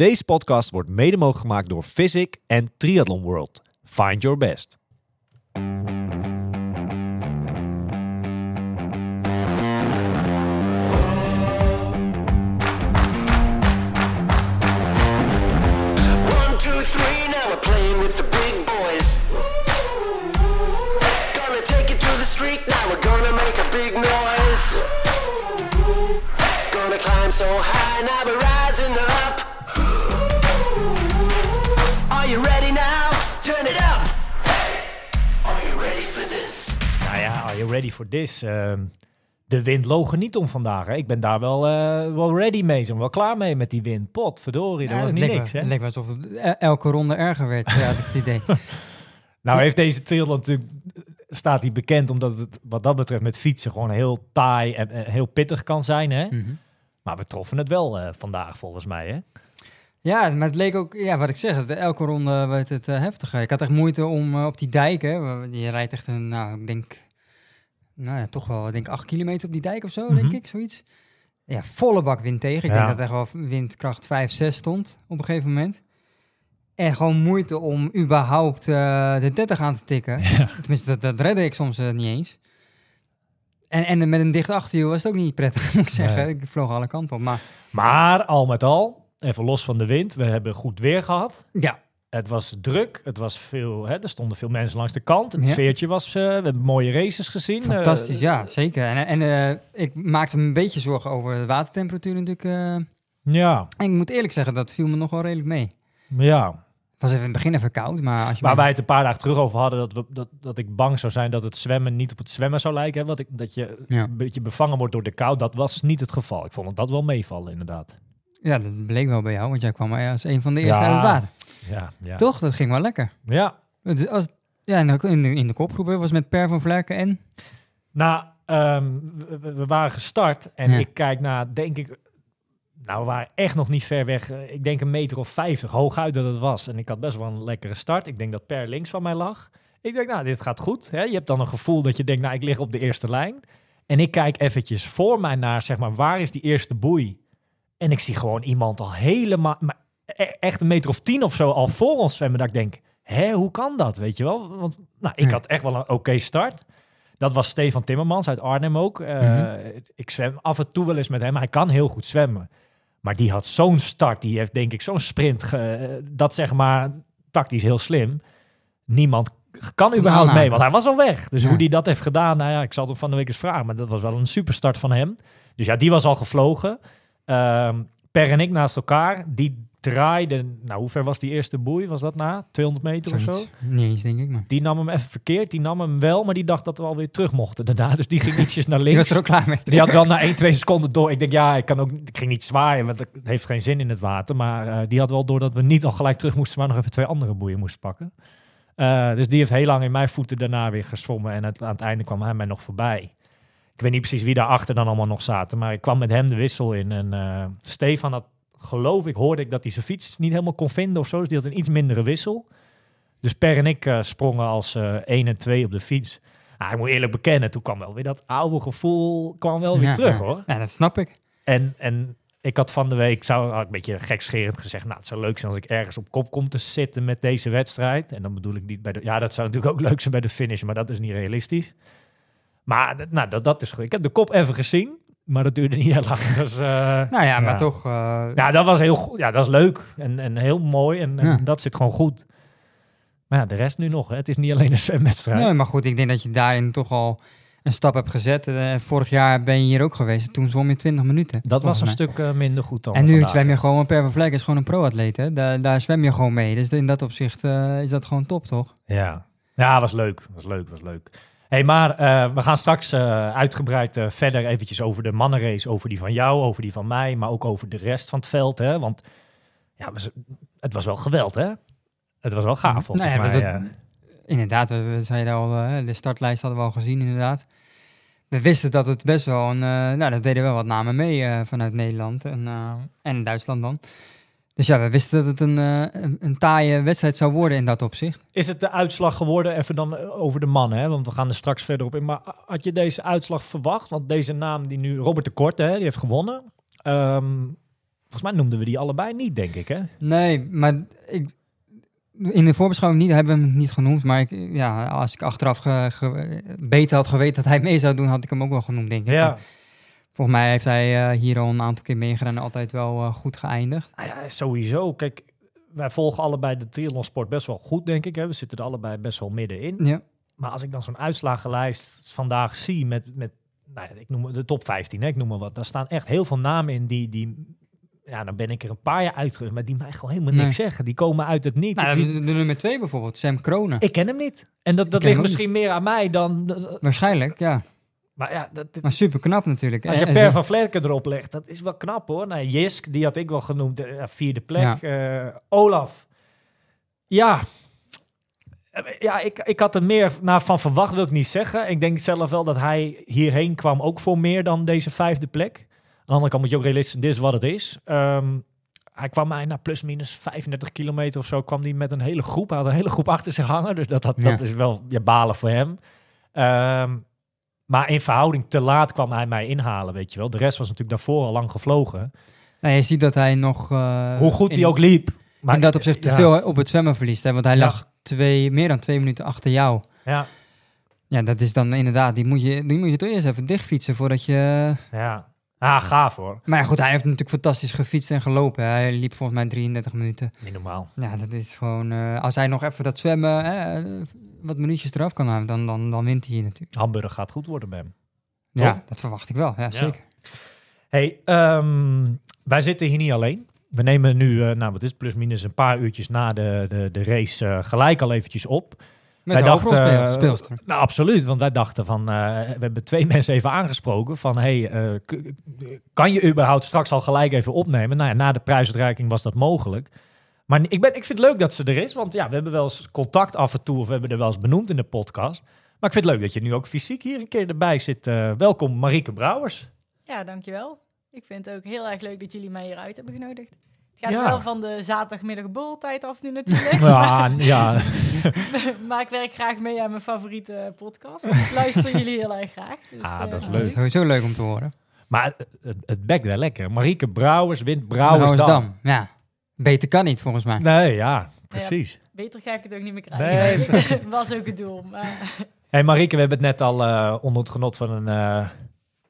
Deze podcast wordt mede mogelijk gemaakt door Physic en Triathlon World. Find your best. Two, three, now we're ready for this? Ehm, de wind loog er niet om vandaag. Hè? Ik ben daar wel, eh, wel ready mee. Zijn wel klaar mee met die wind. Pot, verdorie, dat was niet leek niks. Hè? Het leek alsof het e- elke ronde erger werd, ja, had ik het idee. Nou heeft deze trail natuurlijk, staat hij bekend omdat het wat dat betreft met fietsen gewoon heel taai en, en heel pittig kan zijn. Hè? Mhm. Maar we troffen het wel eh, vandaag volgens mij. Hè? Ja, maar het leek ook, ja, wat ik zeg, elke ronde werd het eh, heftiger. Ik had echt moeite om eh, op die dijk, hè, wa- je rijdt echt een, nou, ik denk, nou ja, toch wel, ik denk acht kilometer op die dijk of zo, denk Mhm. ik, zoiets. Ja, volle bak wind tegen. Ik Ja. denk dat echt wel windkracht 5, 6 stond op een gegeven moment. En gewoon moeite om überhaupt eh, de 30 aan te tikken. Tenminste, dat, dat redde ik soms eh, niet eens. En, en met een dicht achterwiel was het ook niet prettig, moet ik zeggen. Nee. Ik vloog alle kanten op. Maar Maar al met al, even los van de wind, we hebben goed weer gehad. ja, Het was druk, het was veel, hè, er stonden veel mensen langs de kant. Het Ja. sfeertje was, eh, we hebben mooie races gezien. Fantastisch, Eh, ja, zeker. En, en eh, ik maakte me een beetje zorgen over de watertemperatuur natuurlijk. Ja, en ik moet eerlijk zeggen, dat viel me nog wel redelijk mee. ja. Het was even in het begin even koud, maar als je... Waar wij het een paar dagen terug over hadden, dat, we, dat, dat ik bang zou zijn dat het zwemmen niet op het zwemmen zou lijken. Hè? Wat ik, dat je Ja. een beetje bevangen wordt door de kou. Dat was niet het geval. Ik vond dat wel meevallen, inderdaad. Ja, dat bleek wel bij jou, want jij kwam als een van de eerste uit het water. Ja, ja. Toch? Dat ging wel lekker. Ja. Het, als, ja, in de, in de, in de kopgroep hè, was met Per van Vlerken en... Nou, ehm, we, waren gestart en Ja. ik kijk naar, denk ik, nou, we waren echt nog niet ver weg. Eh, Ik denk een meter of vijftig, hooguit dat het was. En ik had best wel een lekkere start. Ik denk dat Per links van mij lag. Ik denk, nou, dit gaat goed. Hè? Je hebt dan een gevoel dat je denkt, nou, ik lig op de eerste lijn. En ik kijk eventjes voor mij naar, zeg maar, waar is die eerste boei? En ik zie gewoon iemand al helemaal, maar e- echt een meter of tien of zo al voor ons zwemmen. Dat ik denk, hè, hoe kan dat, weet je wel? Want nou, ik had echt wel een oké start. Dat was Stefan Timmermans uit Arnhem ook. Eh, Mhm. Ik zwem af en toe wel eens met hem. Hij kan heel goed zwemmen. Maar die had zo'n start. Die heeft denk ik zo'n sprint. ge- dat zeg maar tactisch heel slim. Niemand kan überhaupt mee. Want hij was al weg. Dus Ja. hoe die dat heeft gedaan. Nou ja, ik zal het van de week eens vragen. Maar dat was wel een superstart van hem. Dus ja, die was al gevlogen. Ehm, per en ik naast elkaar. Die draaiden. Nou, hoe ver was die eerste boei? Was dat na? 200 meter of zo? Niet eens, denk ik, maar... Die nam hem even verkeerd. Die nam hem wel, maar die dacht dat we alweer terug mochten daarna. Dus die ging ietsjes naar Die links. was er ook klaar mee. Die had wel na 1, 2 seconden door. Ik denk, ja, ik, kan ook, ik ging niet zwaaien, want het heeft geen zin in het water. Maar eh, die had wel door dat we niet al gelijk terug moesten, maar nog even twee andere boeien moesten pakken. Eh, dus die heeft heel lang in mijn voeten daarna weer gezwommen. En het, aan het einde kwam hij mij nog voorbij. Ik weet niet precies wie daarachter dan allemaal nog zaten. Maar ik kwam met hem de wissel in. En eh, Stefan had, geloof ik, hoorde ik dat hij zijn fiets niet helemaal kon vinden of zo. Dus die had een iets mindere wissel. Dus Per en ik eh, sprongen als eh 1 en 2 op de fiets. Ah, ik moet eerlijk bekennen, toen kwam wel weer dat oude gevoel kwam wel weer Ja, terug ja. hoor. Ja, dat snap ik. En, en ik had van de week, zou, had ik een beetje gekscherend gezegd, nou het zou leuk zijn als ik ergens op kop kom te zitten met deze wedstrijd. En dan bedoel ik niet bij de, ja dat zou natuurlijk ook leuk zijn bij de finish, maar dat is niet realistisch. Maar nou, dat, dat is goed. Ik heb de kop even gezien, maar dat duurde niet heel lang. Dus, eh, Nou ja, maar Ja. toch... eh, ja, dat was heel goed. Ja, dat is leuk en, en heel mooi en, en Ja. dat zit gewoon goed. Maar ja, de rest nu nog. Hè. Het is niet alleen een zwemwedstrijd. Nee, maar goed, ik denk dat je daarin toch al een stap hebt gezet. Eh, vorig jaar ben je hier ook geweest. Toen zwom je 20 minuten. dat was een mij. stuk minder goed dan En nu vandaag. zwem je gewoon, Per van Vleck is gewoon een pro-atleet. Hè? Daar, daar zwem je gewoon mee. Dus in dat opzicht eh, is dat gewoon top, toch? Ja, ja was leuk. Was leuk, was leuk. Hey, maar eh, we gaan straks eh, uitgebreid eh, verder eventjes over de mannenrace. Over die van jou, over die van mij, maar ook over de rest van het veld. Hè? Want ja, het was wel geweld, hè? Het was wel gaaf, volgens ja, mij. dat-. Inderdaad, we, we zeiden al, de startlijst hadden we al gezien, inderdaad. We wisten dat het best wel een... nou, dat deden wel wat namen mee vanuit Nederland en, en Duitsland dan. Dus ja, we wisten dat het een, eh, een, een taaie wedstrijd zou worden in dat opzicht. Is het de uitslag geworden, even dan eh, over de mannen, hè? want we gaan er straks verder op in. Maar had je deze uitslag verwacht? Want deze naam die nu, Robert de Korte, hè, die heeft gewonnen. Ehm, Volgens mij noemden we die allebei niet, denk ik, hè? Nee, maar ik, in de voorbeschouwing niet, hebben we hem niet genoemd. Maar ik, ja, als ik achteraf ge- ge- beter had geweten dat hij mee zou doen, had ik hem ook wel genoemd, denk ik. Maar Volgens mij heeft hij eh, hier al een aantal keer meegedaan en altijd wel eh, goed geëindigd. Nou ja, sowieso. Kijk, wij volgen allebei de triathlonsport best wel goed, denk ik. Hè? We zitten er allebei best wel middenin. Ja, Maar als ik dan zo'n uitslagenlijst vandaag zie met, met nou ja, ik noem de top 15, hè, ik noem maar wat. Daar staan echt heel veel namen in die, die ja, dan ben ik er een paar jaar uit geweest, maar die mij gewoon helemaal Nee. niks zeggen. Die komen uit het niet. nou, Die- de, nummer twee bijvoorbeeld, Sam Kronen. ik ken hem niet. En dat, dat ligt misschien meer aan mij dan... Waarschijnlijk, ja. Maar ja, dat, dat- Maar super knap natuurlijk. als je En- Per en van Vlerken erop legt, dat is wel knap hoor. Nou, Jisk, die had ik wel genoemd, eh, vierde plek. Eh, Olaf. Ja, ja ik, ik had er meer naar van verwacht, wil ik niet zeggen. Ik denk zelf wel dat hij hierheen kwam ook voor meer dan deze vijfde plek. Aan de andere kant moet je ook realistisch, dit is wat het is. Ehm, hij kwam mij na plus minus 35 kilometer of zo, kwam hij met een hele groep. Hij had een hele groep achter zich hangen, dus dat, dat, Ja. dat is wel ja, balen voor hem. Ehm, maar in verhouding te laat kwam hij mij inhalen, weet je wel. De rest was natuurlijk daarvoor al lang gevlogen. Nou, je ziet dat hij nog... eh, Hoe goed in- hij ook liep. Maar in dat opzicht te ja, veel op het zwemmen verliest. Hè? Want hij Ja. lag twee, meer dan twee minuten achter jou. Ja, Ja, dat is dan inderdaad... Die moet je, die moet je toch eerst even dichtfietsen voordat je... ja. Ah, gaaf hoor. Maar ja, goed, hij heeft natuurlijk fantastisch gefietst en gelopen. Hij liep volgens mij 33 minuten. Niet normaal. Ja, dat is gewoon... eh, als hij nog even dat zwemmen... eh, wat minuutjes eraf kan houden, dan, dan, dan wint hij hier natuurlijk. Hamburg gaat goed worden bij hem. Ja, dat verwacht ik wel. Ja, zeker. Hey, ehm, wij zitten hier niet alleen. We nemen nu, eh, nou wat is het, plus minus een paar uurtjes na de, de, de race gelijk al eventjes op. Met Wij de dachten, hoofdrolspeelster. Nou, absoluut. Want wij dachten van, eh, we hebben twee mensen even aangesproken van, hey, eh, kan je überhaupt straks al gelijk even opnemen? Nou ja, na de prijsuitreiking was dat mogelijk. Maar ik, ben, ik vind het leuk dat ze er is, want ja, we hebben wel eens contact af en toe, of we hebben er wel eens benoemd in de podcast. Maar ik vind het leuk dat je nu ook fysiek hier een keer erbij zit. Eh, welkom Marieke Brouwers. Ja, dankjewel. Ik vind het ook heel erg leuk dat jullie mij hier uit hebben genodigd. Het gaat Ja. wel van de zaterdagmiddag borreltijd af nu natuurlijk. Ja, ja, maar ik werk graag mee aan mijn favoriete podcast. Ik luister jullie heel erg graag. Dus, Ah, eh, dat is is leuk. sowieso leuk om te horen. maar het, het, bekt wel lekker. Marieke Brouwers wint Brouwersdam. Brouwersdam. Ja. Beter kan niet, volgens mij. Nee, ja, precies. Beter ga ik het ook niet meer krijgen. Nee. was ook het doel. Maar Hey Marieke, we hebben het net al eh, onder het genot van een eh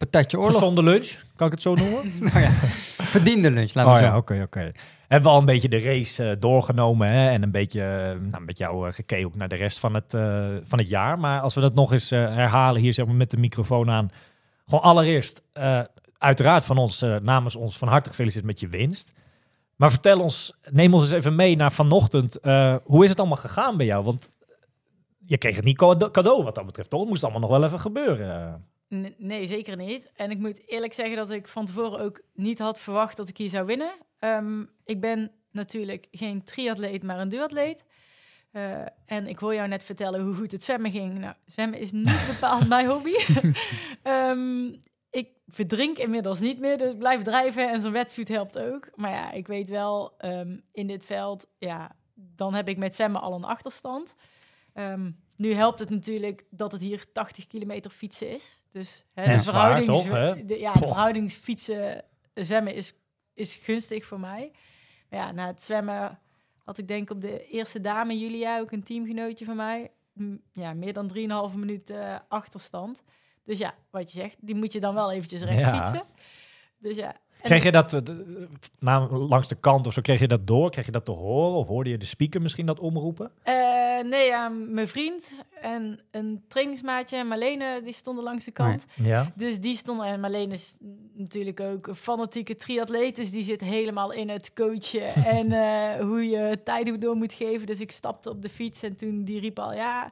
Patatje oorlog. gezonde lunch. Kan ik het zo noemen? Nou ja, verdiende lunch, laten oh we ja, zo. oké, oké. Hebben we al een beetje de race eh, doorgenomen hè? en een beetje eh, nou, met jou uh, gekeken ook naar de rest van het, eh, van het jaar. Maar als we dat nog eens eh, herhalen hier zeg maar, met de microfoon aan. Gewoon allereerst, eh, uiteraard van ons, eh, namens ons van harte gefeliciteerd met je winst. Maar vertel ons, neem ons eens even mee naar vanochtend. Eh, hoe is het allemaal gegaan bij jou? Want je kreeg het niet cade- cadeau wat dat betreft, toch? Het moest allemaal nog wel even gebeuren. Nee, zeker niet. En ik moet eerlijk zeggen dat ik van tevoren ook niet had verwacht dat ik hier zou winnen. Ehm, ik ben natuurlijk geen triatleet, maar een duatleet. Eh, en ik hoor jou net vertellen hoe goed het zwemmen ging. Nou, zwemmen is niet bepaald mijn hobby. Ehm, ik verdrink inmiddels niet meer, dus ik blijf drijven en zo'n wetsuit helpt ook. Maar ja, ik weet wel, ehm, in dit veld, ja, dan heb ik met zwemmen al een achterstand. Nu helpt het natuurlijk dat het hier 80 kilometer fietsen is. Dus hè, En de, verhouding, toch, hè? de, ja, de verhouding fietsen, zwemmen is, is gunstig voor mij. Maar ja, na het zwemmen had ik denk op de eerste dame, Julia, ook een teamgenootje van mij. Ja, meer dan 3,5 minuten eh, achterstand. Dus ja, wat je zegt, die moet je dan wel eventjes recht Ja. fietsen. Dus ja. En- Kreeg je dat eh, na, langs de kant of zo, kreeg je dat door? Kreeg je dat te horen? Of hoorde je de speaker misschien dat omroepen? Eh, nee, ja, mijn vriend en een trainingsmaatje, Marlene, die stonden langs de kant. Ja. Dus die stonden, en Marlene is natuurlijk ook een fanatieke triatleet, dus die zit helemaal in het coachen en eh, hoe je tijden door moet geven. Dus ik stapte op de fiets en toen die riep al, ja,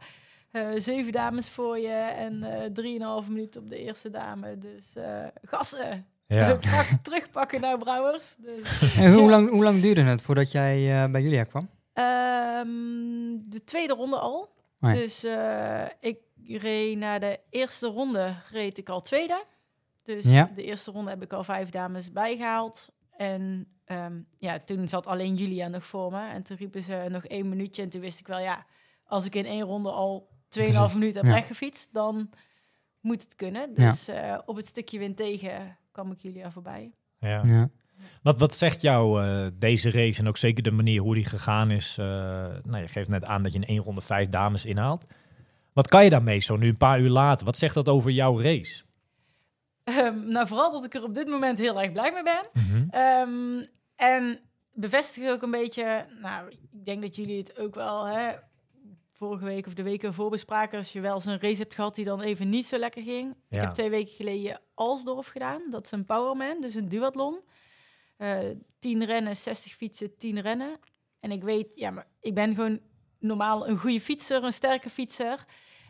eh, zeven dames voor je en eh drieënhalve minuten op de eerste dame. Dus eh gassen, ja. Pak, terugpakken naar Brouwers. Dus, En hoe, lang, hoe lang duurde het voordat jij eh, bij Julia kwam? Ehm, de tweede ronde al. Dus eh, ik reed na de eerste ronde reed ik al tweede. Dus Ja. de eerste ronde heb ik al vijf dames bijgehaald. En ehm, ja, toen zat alleen Julia nog voor me. En toen riepen ze nog één minuutje. En toen wist ik wel, ja, als ik in één ronde al 2,5 minuten heb Ja. weggefietst, dan moet het kunnen. Ja. Dus eh, op het stukje wind tegen kwam ik Julia voorbij. Ja. Ja. Wat, wat zegt jou eh, deze race en ook zeker de manier hoe die gegaan is? eh, nou, je geeft net aan dat je in één ronde vijf dames inhaalt. Wat kan je daarmee zo nu een paar uur later? Wat zegt dat over jouw race? Ehm, nou, vooral dat ik er op dit moment heel erg blij mee ben. Mhm. Ehm, en bevestig ook een beetje, nou, ik denk dat jullie het ook wel, hè, vorige week of de weken ervoor bespraken, als je wel eens een race hebt gehad die dan even niet zo lekker ging. Ja. Ik heb twee weken geleden Alsdorf gedaan, dat is een powerman, dus een duathlon. Eh 10 rennen, 60 fietsen, 10 rennen. En ik weet, ja, maar ik ben gewoon normaal een goede fietser, een sterke fietser.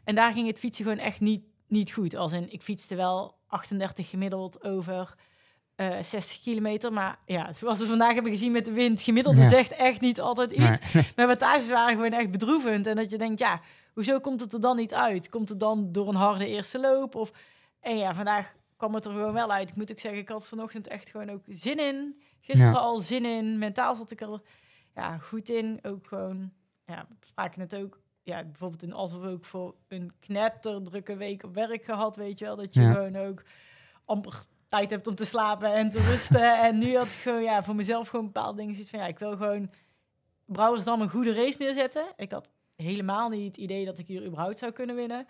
En daar ging het fietsen gewoon echt niet, niet goed. Als in, ik fietste wel 38 gemiddeld over eh 60 kilometer. Maar ja, zoals we vandaag hebben gezien met de wind, gemiddelde Ja. zegt echt niet altijd iets. Nee. Mijn wattages waren gewoon echt bedroevend. En dat je denkt, ja, hoezo komt het er dan niet uit? Komt het dan door een harde eerste loop? Of... En ja, vandaag kwam het er gewoon wel uit. Ik moet ook zeggen, ik had vanochtend echt gewoon ook zin in. Gisteren Ja. al zin in. Mentaal zat ik er ja, goed in. Ook gewoon, ja, we spraken het ook. Ja, bijvoorbeeld in Alsof ook voor een knetterdrukke week op werk gehad, weet je wel. Dat je Ja. gewoon ook amper tijd hebt om te slapen en te rusten. en nu had ik gewoon, ja, voor mezelf gewoon bepaalde dingen zoiets van, ja, ik wil gewoon Brouwersdam een goede race neerzetten. Ik had helemaal niet het idee dat ik hier überhaupt zou kunnen winnen.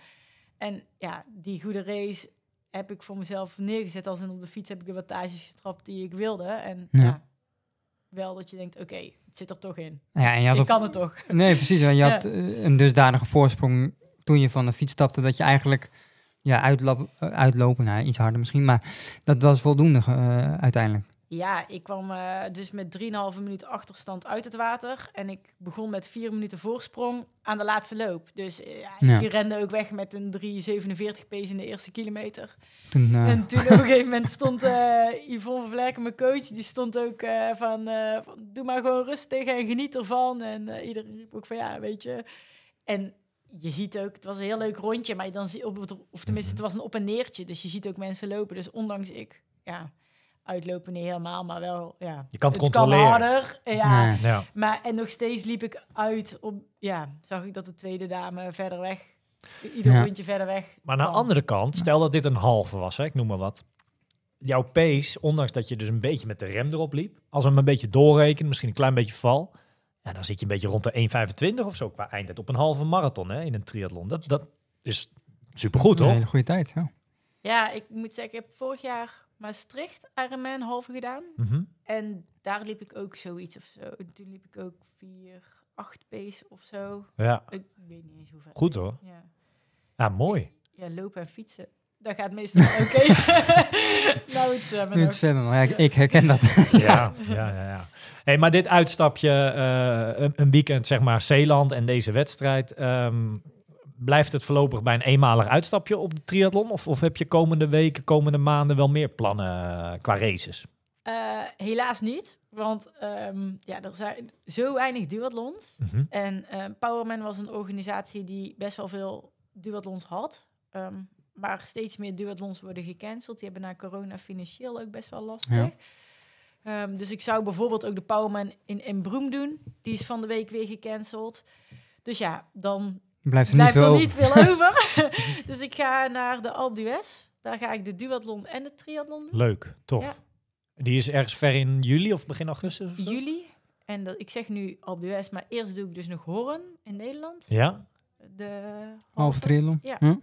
En ja, die goede race heb ik voor mezelf neergezet. Als in op de fiets heb ik de wattages getrapt die ik wilde. En ja, Ja. wel dat je denkt, oké, het zit er toch in. Ja, en je had Ik op- kan het toch. Nee, precies. want Je Ja. had eh, een dusdanige voorsprong toen je van de fiets stapte dat je eigenlijk ja, uitlap, uitlopen, nou, iets harder misschien, maar dat was voldoende eh, uiteindelijk. Ja, ik kwam eh, dus met 3,5 minuut achterstand uit het water. En ik begon met 4 minuten voorsprong aan de laatste loop. Dus eh, ja, ik rende ook weg met een 3,47 pace in de eerste kilometer. Toen, En toen op een gegeven moment stond Yvonne van Vlerken, mijn coach, die stond ook van, van, doe maar gewoon rustig en geniet ervan. En iedereen riep ook van, ja, weet je. En je ziet ook, het was een heel leuk rondje, maar dan zie op het, of tenminste, het was een op- en neertje. Dus je ziet ook mensen lopen. Dus ondanks ik, ja, uitlopen niet helemaal, maar wel, ja. Je kan het kan controleren. harder, ja. Maar, en nog steeds liep ik uit op, ja, zag ik dat de tweede dame verder weg, ieder Ja. rondje verder weg Maar aan de andere kant, stel dat dit een halve was, hè, ik noem maar wat. Jouw pace, ondanks dat je dus een beetje met de rem erop liep, als we hem een beetje doorrekenen, misschien een klein beetje val, ja, dan zit je een beetje rond de 1,25 of zo qua eindtijd op een halve marathon hè, in een triathlon. Dat, dat is supergoed, Een toch? hele goede tijd, ja. Ja, ik moet zeggen, ik heb vorig jaar Maastricht Ironman halve gedaan. Mhm. En daar liep ik ook zoiets of zo. Toen liep ik ook 4, 8 pace of zo. Ja, Ik weet niet eens hoeveel. goed hoor. Ja, Ja, mooi. ja lopen en fietsen. Dat gaat meestal oké. nou, het zwemmen Nu het zwemmen, maar ja, ik, ik herken dat. Ja, ja, ja. ja. Hey, maar dit uitstapje, eh, een, een weekend, zeg maar, Zeeland en deze wedstrijd, ehm, blijft het voorlopig bij een eenmalig uitstapje op de triathlon? Of, of heb je komende weken, komende maanden wel meer plannen eh, qua races? Eh, helaas niet. Want ehm, ja, er zijn zo weinig duathlons. Mhm. En eh, Powerman was een organisatie die best wel veel duathlons had. Ehm, maar steeds meer duathlons worden gecanceld. Die hebben na corona financieel ook best wel lastig. Ja. Ehm, dus ik zou bijvoorbeeld ook de Powerman in, in Broem doen. Die is van de week weer gecanceld. Dus ja, dan Blijft er blijft niet veel er over. niet veel over. dus ik ga naar de Alpe d'Huez. Daar ga ik de duathlon en de triathlon doen. Leuk, tof. Ja. Die is ergens ver in juli of begin augustus? of zo? Juli. En dat, ik zeg nu Alpe d'Huez, maar eerst doe ik dus nog Hoorn in Nederland. Ja? De Halve triathlon. Ja. Hm?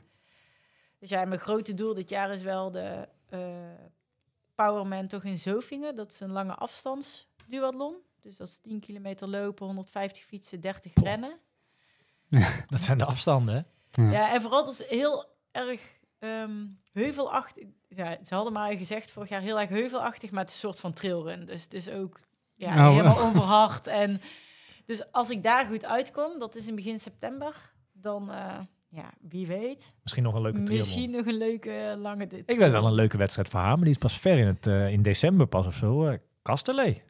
Dus ja, mijn grote doel dit jaar is wel de eh Powerman toch in Zofingen. Dat is een lange afstands duathlon. Dus dat is 10 kilometer lopen, 150 fietsen, 30 Poh. rennen. Dat zijn de afstanden, hè? Ja. Ja, en vooral dat is heel erg ehm, heuvelachtig. Ja, ze hadden maar gezegd vorig jaar heel erg heuvelachtig, maar het is een soort van trailrun. Dus het is ook ja, Oh. helemaal onverhard. En dus als ik daar goed uitkom, dat is in begin september, dan eh, ja, wie weet, Misschien nog een leuke triathlon. misschien nog een leuke eh, lange dit. Ik weet wel een leuke wedstrijd voor haar, maar die is pas ver in, het, eh, in december pas of zo. eh Kasterlee.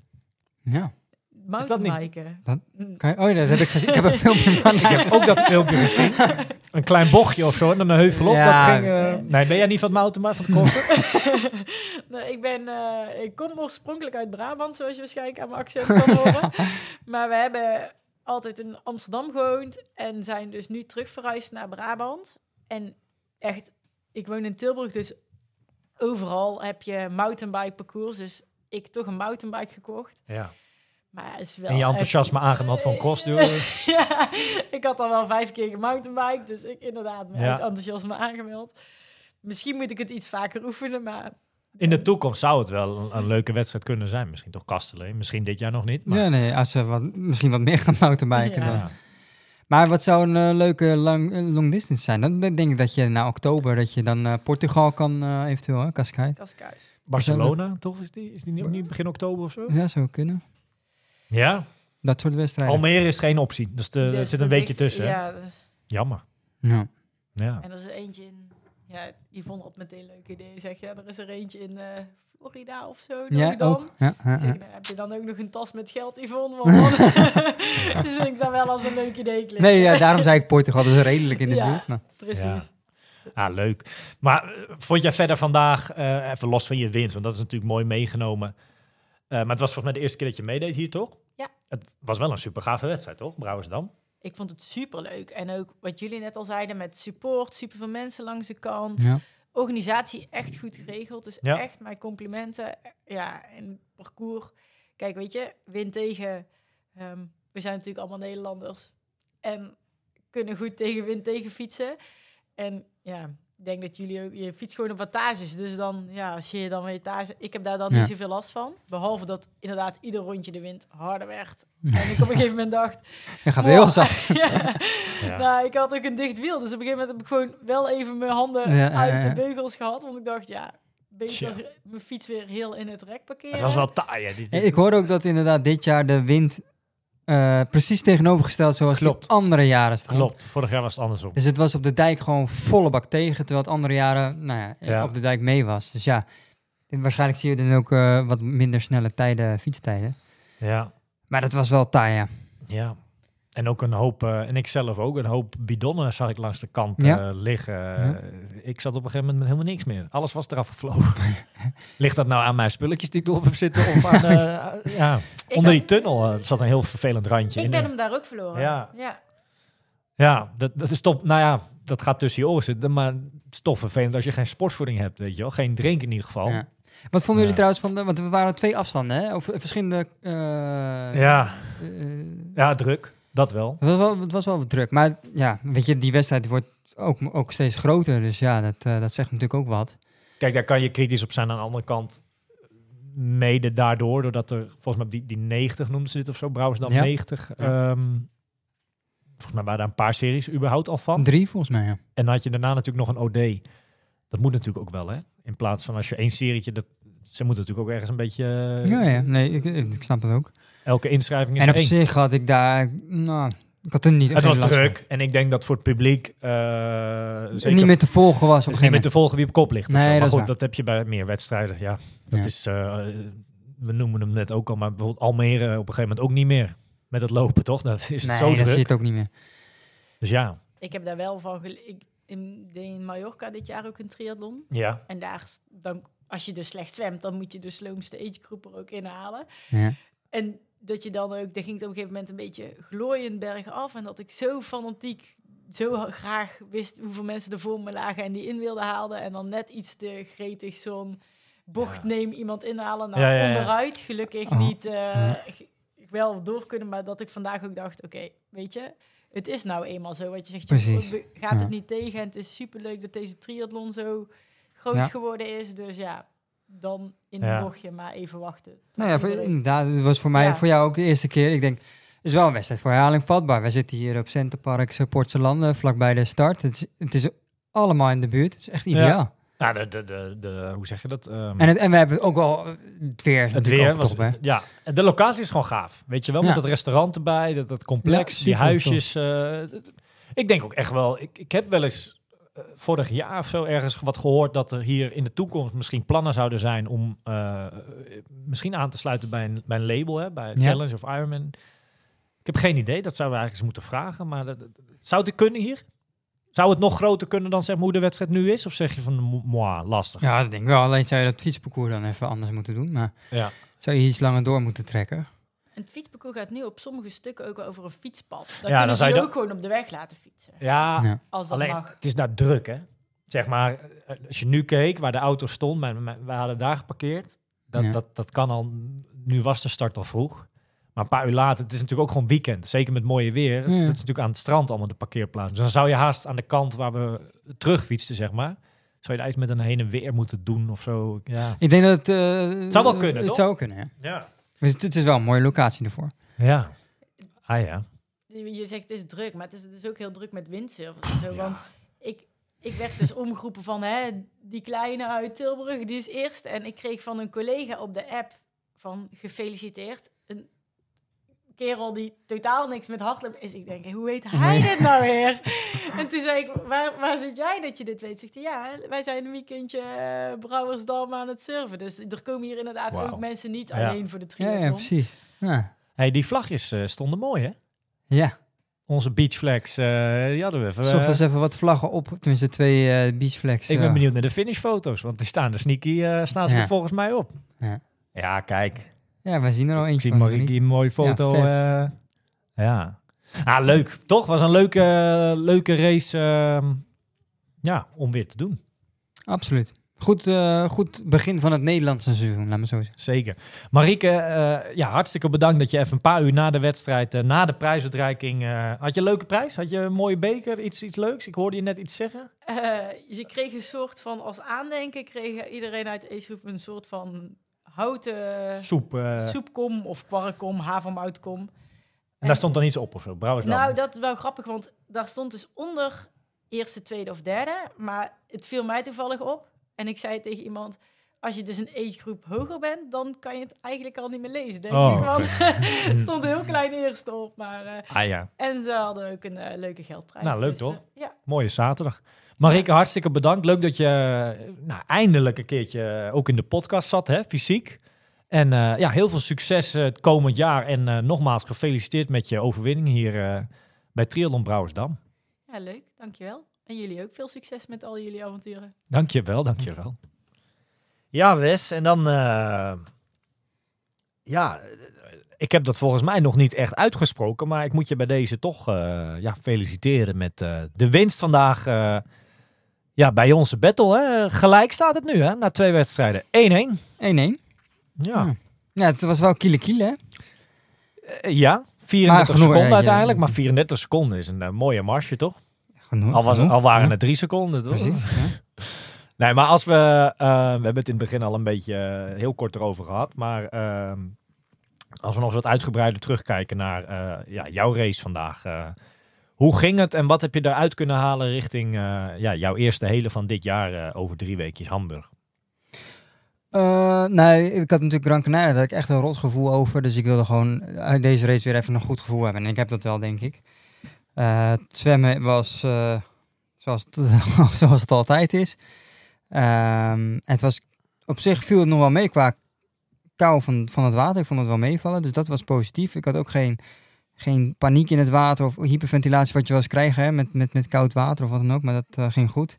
Ja. Is dat niet-. Dat- Mm. Kan je- oh ja, dat heb ik gezien. Ik heb een filmpje van. Ik heb ook dat filmpje gezien. Een klein bochtje of zo en dan een heuvel op. Ja. Dat ging, Nee, ben jij niet van het mountainbike, van het kosten? nee, ik, ben, eh, ik kom oorspronkelijk uit Brabant, zoals je waarschijnlijk aan mijn accent kan horen. maar we hebben altijd in Amsterdam gewoond en zijn dus nu terug verhuisd naar Brabant. En echt, ik woon in Tilburg, dus overal heb je mountainbike parcours. Dus ik toch een mountainbike gekocht. Ja. Maar is wel En je enthousiasme echt- aangemeld van crossduwen. ja, ik had al wel vijf keer gemountainbike, dus ik inderdaad mijn Ja. enthousiasme aangemeld. Misschien moet ik het iets vaker oefenen, maar In de toekomst zou het wel een, een leuke wedstrijd kunnen zijn. Misschien toch Kasteleen. Misschien dit jaar nog niet. Maar, Ja, nee, als ze wat, misschien wat meer gaan mountainbiken Ja. dan. Ja. Maar wat zou een eh, leuke lang, eh, long distance zijn? Dan denk ik dat je na oktober, dat je dan eh, Portugal kan eh, eventueel, hè, Cascais. Barcelona, toch? Is die, is die niet, begin oktober of zo? Ja, zou kunnen. Ja. Dat soort wedstrijden. Almere is geen optie. Dus de, er zit een dat weekje tussen. Ja, dus- Jammer. Ja. Ja. en er is er eentje in... Ja, Yvonne had meteen een leuk idee. Zeg ja, er is er eentje in eh, Florida of zo. Dan. ook? Ja, ja, Ik zeg, nou, heb je dan ook nog een tas met geld, Yvonne? Want dan- dus ik dan wel als een leuk idee klinkt. Nee, ja, daarom zei ik Portugal, dat is redelijk in de Ja. buurt. Maar. Precies. Ah, leuk. Maar eh, vond jij verder vandaag, eh, even los van je winst, want dat is natuurlijk mooi meegenomen. Eh, maar het was volgens mij de eerste keer dat je meedeed hier, toch? Ja. Het was wel een super gave wedstrijd, toch? Brouwersdam. Ik vond het super leuk. En ook wat jullie net al zeiden met support, super veel mensen langs de kant. Ja. Organisatie echt goed geregeld. Dus Ja. echt mijn complimenten. Ja, en parcours. Kijk, weet je, win tegen. ehm, we zijn natuurlijk allemaal Nederlanders. En kunnen goed tegen wind tegen fietsen. En ja, denk dat jullie ook, je fietst gewoon op wattages. Dus dan, ja, als je je dan watage, ik heb daar dan Ja. niet zoveel last van. Behalve dat inderdaad ieder rondje de wind harder werd. En ik op een gegeven moment dacht, Je gaat Wow. heel zacht. ja. Ja. Nou, ik had ook een dicht wiel. Dus op een gegeven moment heb ik gewoon wel even mijn handen uit ja. de beugels gehad. Want ik dacht, ja, beter mijn fiets weer heel in het rek parkeren. Het was wel taai, hè? Ik hoorde ook dat inderdaad dit jaar de wind eh, precies tegenovergesteld zoals Klopt. die andere jaren stond. Klopt, vorig jaar was het andersom. Dus het was op de dijk gewoon volle bak tegen, terwijl het andere jaren nou ja, Ja. op de dijk mee was. Dus ja, waarschijnlijk zie je dan ook eh, wat minder snelle tijden, fietstijden. Ja, Maar dat was wel taai, ja. ja. En ook een hoop, eh, en ik zelf ook, een hoop bidonnen zag ik langs de kant Ja. eh, liggen. Eh, Ik zat op een gegeven moment met helemaal niks meer. Alles was eraf gevlogen. Ligt dat nou aan mijn spulletjes die ik erop heb zitten? Of aan, eh, ja, onder had- die tunnel zat een heel vervelend randje. Ik in ben de- hem daar ook verloren. Ja. ja. Ja, dat, dat is top. Nou ja, dat gaat tussen je oren zitten. Maar het is toch vervelend als je geen sportvoeding hebt, weet je wel. Geen drinken in ieder geval. Ja. Wat vonden jullie Ja. trouwens van de, want er waren twee afstanden, hè? Of verschillende... eh, Ja, ja, druk. Dat wel. het, was wel, het was wel wat druk, maar ja, weet je, die wedstrijd wordt ook, ook steeds groter. Dus ja, dat, eh, dat zegt natuurlijk ook wat. Kijk, daar kan je kritisch op zijn. Aan de andere kant, mede daardoor, doordat er volgens mij die, die 90 noemden ze dit of zo, Brouwersdam Ja. 90. ehm, volgens mij waren daar een paar series überhaupt al van. Drie volgens mij, ja. En dan had je daarna natuurlijk nog een OD. Dat moet natuurlijk ook wel, hè? In plaats van als je één serietje, dat, ze moeten natuurlijk ook ergens een beetje... eh, Ja, ja, nee, ik, ik snap het ook. Elke inschrijving is En op één. zich had ik daar, nou, ik had er niet Het geen was van. druk en ik denk dat voor het publiek uh, zeker niet meer te volgen was op het is een niet meer te volgen wie op kop ligt. Nee, dat Maar is goed, waar. dat heb je bij meer wedstrijden. Ja, dat Ja. is, eh, we noemen hem net ook al, maar bijvoorbeeld Almere op een gegeven moment ook niet meer met het lopen, toch? Dat is zo Nee, dat druk. zie je het ook niet meer. Dus ja, Ik heb daar wel van ik in, deed in Mallorca dit jaar ook een triathlon. ja, En daar, dan, als je dus slecht zwemt, dan moet je de sloomste agegroep er ook inhalen. Ja. En dat je dan ook, daar ging het op een gegeven moment een beetje glooiend bergen af. En dat ik zo fanatiek, zo graag wist hoeveel mensen er voor me lagen en die in wilden halen. En dan net iets te gretig zo'n bocht Ja. neem iemand inhalen naar Ja, ja, ja. onderuit. Gelukkig Oh, niet g- wel door kunnen, maar dat ik vandaag ook dacht, oké, weet je, het is nou eenmaal zo. Wat je zegt, je Precies. gaat het niet tegen. En het is superleuk dat deze triathlon zo groot geworden is. Dus ja, dan in Ja. een bochtje maar even wachten. Nou ja, voor, inderdaad, het was voor mij, Ja. voor jou ook de eerste keer. Ik denk, het is wel een wedstrijd voor herhaling vatbaar. We zitten hier op Centerpark Portse Landen, vlakbij de start. Het is, het is allemaal in de buurt. Het is echt ideaal. nou, de, de, de, de, hoe zeg je dat? Ehm, En, het, en we hebben ook wel, eh, het weer het weer was, top, ja, de locatie is gewoon gaaf. Weet je wel, Ja. met dat restaurant erbij, dat, dat complex, Ja, die huisjes. eh, ik denk ook echt wel, ik, ik heb wel eens eh, vorig jaar of zo ergens wat gehoord dat er hier in de toekomst misschien plannen zouden zijn om eh, misschien aan te sluiten bij een, bij een label, hè, bij Ja. Challenge of Ironman. Ik heb geen idee, dat zouden we eigenlijk eens moeten vragen, maar dat, zou het kunnen hier? Zou het nog groter kunnen dan zeg maar hoe de wedstrijd nu is? Of zeg je van, mo- moi, lastig? Ja, dat denk ik wel. Alleen zou je dat fietsparcours dan even anders moeten doen. Maar Ja. zou je iets langer door moeten trekken. En het fietsparcours gaat nu op sommige stukken ook over een fietspad. Dan Ja, kunnen dan ze zou je ook gewoon op de weg laten fietsen. Ja, Ja. Als dat Alleen, mag. het is daar druk, hè? Zeg maar, als je nu keek waar de auto stond, wij hadden daar geparkeerd. Dat, Ja. dat, dat kan al. Nu was de start al vroeg. Maar een paar uur later, het is natuurlijk ook gewoon weekend. Zeker met mooie weer. Ja. Dat is natuurlijk aan het strand allemaal de parkeerplaats. Dus dan zou je haast aan de kant waar we terugfietsten, zeg maar. Zou je daar iets met een heen en weer moeten doen of zo. Ja. Ik denk dat het... eh, Het zou wel kunnen, Het toch? zou kunnen, ja. Ja. Dus het, het is wel een mooie locatie ervoor. Ja. Ah ja. Je zegt het is druk, maar het is dus ook heel druk met windsurfers. Want ik, ik werd dus omgeroepen van hè, die kleine uit Tilburg, die is eerst. En ik kreeg van een collega op de app van gefeliciteerd. Een kerel die totaal niks met hardlopen is. Ik denk, hoe weet hij dit nou weer? en toen zei ik, waar, waar zit jij dat je dit weet? Zegt hij, ja, wij zijn een weekendje eh, Brouwersdam aan het surfen. Dus er komen hier inderdaad ook mensen niet Ja. alleen voor de triathlon. ja, precies. Ja. Hey, die vlagjes eh, stonden mooi, hè? ja. Onze beachflags, eh die hadden we even. Zocht eens even wat vlaggen op. Tenminste, twee eh beachflags. ik ben benieuwd naar de finishfoto's, want die staan er sneaky, eh, staan ze Ja. er volgens mij op. Ja. Ja, kijk. Ja, wij zien er al Ik eentje zie van. Mariki een mooie foto. Ja, ja. Ah, leuk. Toch? Was een leuke, leuke race ehm, ja, om weer te doen. Absoluut. Goed, eh, goed begin van het Nederlandse seizoen, laat me zo zeggen. Zeker. Marieke, eh, ja, hartstikke bedankt dat je even een paar uur na de wedstrijd, eh, na de prijsuitreiking... eh, had je een leuke prijs? Had je een mooie beker? Iets, iets leuks? Ik hoorde je net iets zeggen. Eh, je kreeg een soort van, als aandenken, kreeg iedereen uit de acegroep een soort van houten Soep. eh, soepkom of kwarkkom, havermoutkom. en daar stond dan iets op of zo. Brouwersdam. Nou, dat is wel grappig, want daar stond dus onder eerste, tweede of derde. Maar het viel mij toevallig op. En ik zei tegen iemand, als je dus een agegroep hoger bent, dan kan je het eigenlijk al niet meer lezen, denk Oh, ik. Want er stond een heel klein eerste op. Maar, eh, Ah ja, en ze hadden ook een eh, leuke geldprijs. Nou, leuk dus, toch? eh, ja. mooie zaterdag. Marieke, hartstikke bedankt. Leuk dat je nou, eindelijk een keertje ook in de podcast zat, hè, fysiek. En ja, heel veel succes het komend jaar. En nogmaals gefeliciteerd met je overwinning hier bij Triathlon Brouwersdam. ja, leuk. Dankjewel. En jullie ook veel succes met al jullie avonturen. Dankjewel, dankjewel. Ja, Wes, en dan... eh, ja, ik heb dat volgens mij nog niet echt uitgesproken, maar ik moet je bij deze toch eh, ja, feliciteren met eh, de winst vandaag ja, bij onze battle. Hè. Gelijk staat het nu, hè, na twee wedstrijden. 1-1. 1-1. Ja, Ja. Ja, het was wel kiele kiele, hè? Ja 34 Maar genoeg, seconden uiteindelijk, maar 34 seconden is een mooie marge, toch? Genoeg. Al, was, genoeg. al waren het drie seconden, toch? Precies. Nee, maar als we... eh, we hebben het in het begin al een beetje eh, heel kort erover gehad. Maar ehm, als we nog eens wat uitgebreider terugkijken naar eh, ja, jouw race vandaag. hoe ging het en wat heb je eruit kunnen halen richting ja, jouw eerste hele van dit jaar over drie weekjes Hamburg? Nee, ik had natuurlijk Gran Canaria, daar had ik echt een rot gevoel over. Dus ik wilde gewoon uit deze race weer even een goed gevoel hebben. En ik heb dat wel, denk ik. Zwemmen was zoals het altijd is. Ehm, het was op zich viel het nog wel mee qua kou van, van het water. Ik vond het wel meevallen, dus dat was positief. Ik had ook geen, geen paniek in het water of hyperventilatie wat je wel eens krijgt met, met, met koud water of wat dan ook. Maar dat eh, ging goed.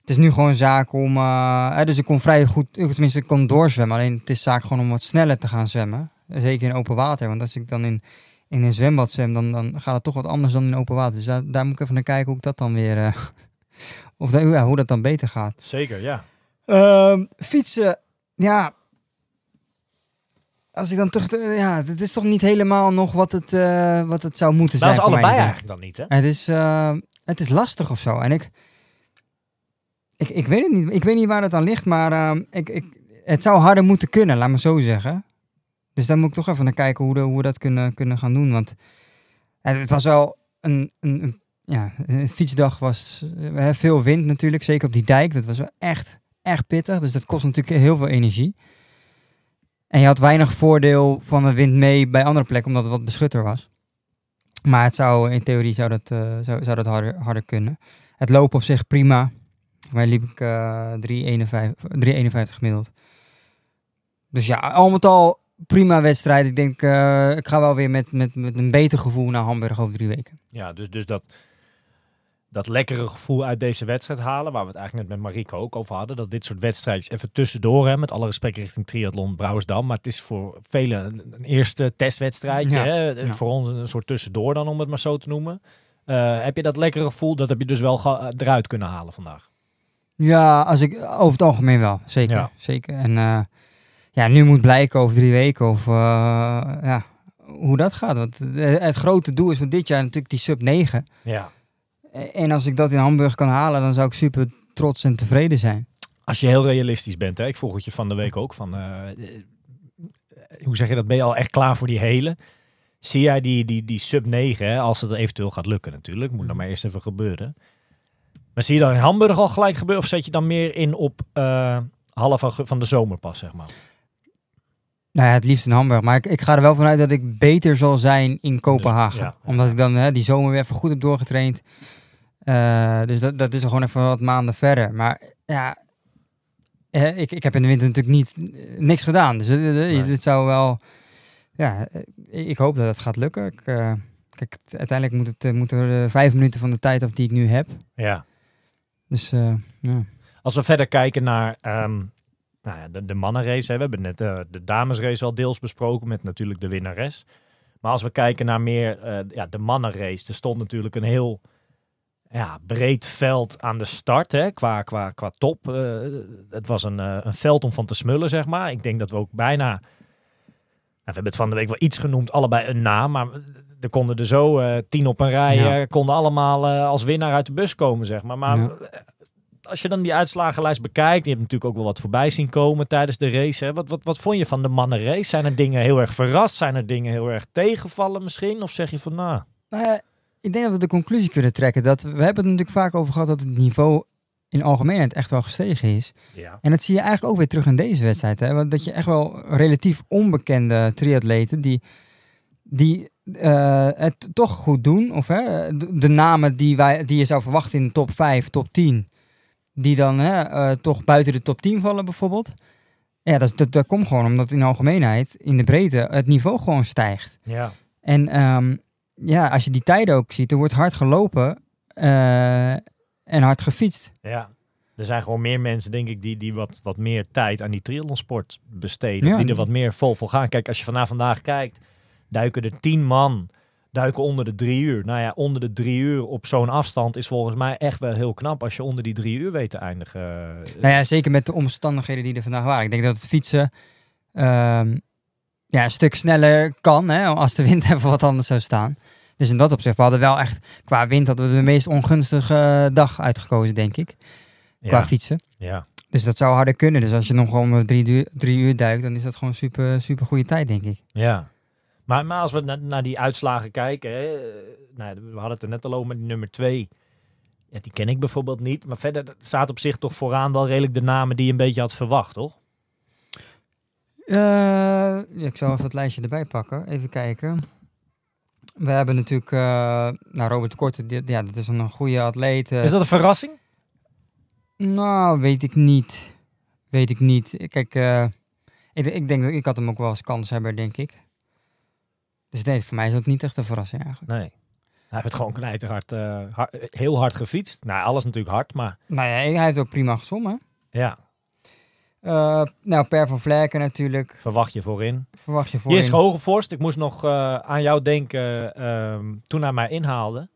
Het is nu gewoon zaak om. eh, hè, dus ik kon vrij goed, tenminste, ik kon doorzwemmen. Alleen het is zaak gewoon om wat sneller te gaan zwemmen. Zeker in open water. Want als ik dan in, in een zwembad zwem, dan, dan gaat het toch wat anders dan in open water. Dus daar, daar moet ik even naar kijken hoe ik dat dan weer. eh, of dat, ja, hoe dat dan beter gaat. Zeker, ja. Ehm, fietsen, ja. Als ik dan terug. Ja, het is toch niet helemaal nog wat het, eh, wat het zou moeten Dat zijn. is voor mij, allebei eigenlijk dan niet, hè? Het is, eh, het is lastig of zo. En ik, ik, ik weet het niet. Ik weet niet waar het aan ligt, maar ehm, ik, ik, het zou harder moeten kunnen, laat me zo zeggen. Dus dan moet ik toch even naar kijken hoe, de, hoe we dat kunnen, kunnen gaan doen. Want het, het was wel een, een, een- ja, een fietsdag. Was eh, veel wind natuurlijk, zeker op die dijk. Dat was echt, echt pittig. Dus dat kost natuurlijk heel veel energie. En je had weinig voordeel van de wind mee bij andere plekken, omdat het wat beschutter was. Maar het zou, in theorie zou dat, eh, zou, dat harder, harder kunnen. Het lopen op zich prima. Mij liep ik eh 3,51 3,51 gemiddeld. Dus ja, al met al prima wedstrijd. Ik denk, ik ga wel weer met, met, met een beter gevoel naar Hamburg over drie weken. Ja, dus, dus dat, dat lekkere gevoel uit deze wedstrijd halen, waar we het eigenlijk net met Marieke ook over hadden, dat dit soort wedstrijdjes even tussendoor, hè, met alle respect richting triathlon Brouwersdam, maar het is voor velen een, eerste testwedstrijdje, Ja, hè, ja. voor ons een soort tussendoor dan, om het maar zo te noemen. Eh, heb je dat lekkere gevoel, dat heb je dus wel ge- eruit kunnen halen vandaag? Ja, als ik, over het algemeen wel. Zeker. Ja. zeker. En eh, ja, nu moet blijken over drie weken of eh, ja, hoe dat gaat. Want eh, het grote doel is van dit jaar natuurlijk die sub 9. Ja. En als ik dat in Hamburg kan halen, dan zou ik super trots en tevreden zijn. Als je heel realistisch bent, hè? ik vroeg het je van de week ook, van, eh, eh, hoe zeg je dat, ben je al echt klaar voor die hele? Zie jij die, die, die sub 9, hè? als het eventueel gaat lukken natuurlijk, moet dan maar eerst even gebeuren. Maar zie je dan in Hamburg al gelijk gebeuren, of zet je dan meer in op eh, half van de zomer pas, zeg maar? Nou ja, het liefst in Hamburg. Maar ik, ik ga er wel vanuit dat ik beter zal zijn in Kopenhagen. ja, ja. Omdat ik dan hè, die zomer weer even goed heb doorgetraind. Eh, dus dat, dat is gewoon even wat maanden verder. Maar ja, eh, ik, ik heb in de winter natuurlijk niet, eh, niks gedaan. Dus eh, Nee. dit zou wel... Ja, ik hoop dat het gaat lukken. Ik, kijk, uiteindelijk moet het, moeten er eh, vijf minuten van de tijd af die ik nu heb. Ja. Dus ja. Als we verder kijken naar ehm, nou ja, de, de mannenrace, hè, we hebben net de damesrace al deels besproken met natuurlijk de winnares. Maar als we kijken naar meer ja, de mannenrace, er stond natuurlijk een heel ja, breed veld aan de start hè, qua, qua, qua top. Eh, het was een, eh, een veld om van te smullen, zeg maar. Ik denk dat we ook bijna, nou, we hebben het van de week wel iets genoemd, allebei een naam, maar er konden er zo eh, tien op een rij, Ja. eh, konden allemaal eh, als winnaar uit de bus komen, zeg maar. Maar Ja. als je dan die uitslagenlijst bekijkt, je hebt natuurlijk ook wel wat voorbij zien komen tijdens de race. Hè? Wat, wat, wat vond je van de mannenrace? Zijn er dingen heel erg verrast? Zijn er dingen heel erg tegenvallen misschien? Of zeg je van, nou, Nou ja, ik denk dat we de conclusie kunnen trekken dat we hebben het natuurlijk vaak over gehad dat het niveau in algemeenheid echt wel gestegen is. ja. En dat zie je eigenlijk ook weer terug in deze wedstrijd. Hè? Want dat je echt wel relatief onbekende triatleten die, die eh, het toch goed doen. Of hè, de, de namen die, wij, die je zou verwachten in de top 5, top 10. Die dan hè, eh, toch buiten de top 10 vallen bijvoorbeeld. Ja, dat, dat, dat komt gewoon omdat in de algemeenheid, in de breedte, het niveau gewoon stijgt. Ja. En ehm, ja, als je die tijden ook ziet, er wordt hard gelopen eh, en hard gefietst. ja. Er zijn gewoon meer mensen, denk ik, die, die wat, wat meer tijd aan die triathlonsport besteden. Ja. Die er wat meer vol voor gaan. Kijk, als je vanaf vandaag kijkt, duiken er tien man, duiken onder de drie uur. Nou ja, onder de drie uur op zo'n afstand is volgens mij echt wel heel knap als je onder die drie uur weet te eindigen. Nou ja, zeker met de omstandigheden die er vandaag waren. Ik denk dat het fietsen ehm, ja, een stuk sneller kan hè, als de wind even wat anders zou staan. Dus in dat opzicht, we hadden wel echt, qua wind hadden we de meest ongunstige eh, dag uitgekozen, denk ik. Qua ja, fietsen. ja. Dus dat zou harder kunnen. Dus als je nog gewoon om drie, uur- drie uur duikt, dan is dat gewoon super, super goede tijd, denk ik. Ja. Maar, maar als we na- naar die uitslagen kijken, hè, eh, nou, we hadden het er net al over met die nummer twee. Ja, die ken ik bijvoorbeeld niet. Maar verder staat op zich toch vooraan wel redelijk de namen die je een beetje had verwacht, toch? Eh, ja, ik zal even het lijstje erbij pakken. Even kijken. We hebben natuurlijk, eh, nou Robert Korte, die- ja, dat is een goede atleet. eh. Is dat een verrassing? Nou, weet ik niet. Weet ik niet. Kijk, eh, ik, ik denk dat ik had hem ook wel als kanshebber, denk ik. Dus nee, voor mij is dat niet echt een verrassing eigenlijk. Nee. Hij heeft het gewoon knijterhard, hard- heel hard gefietst. Nou, alles natuurlijk hard, maar Nou ja, hij heeft ook prima gezongen. ja, Eh nou, Per van Vlerken natuurlijk. verwacht je voorin. Verwacht je voor Hier is Hogevorst. Ik moest nog eh, aan jou denken ehm, toen hij mij inhaalde.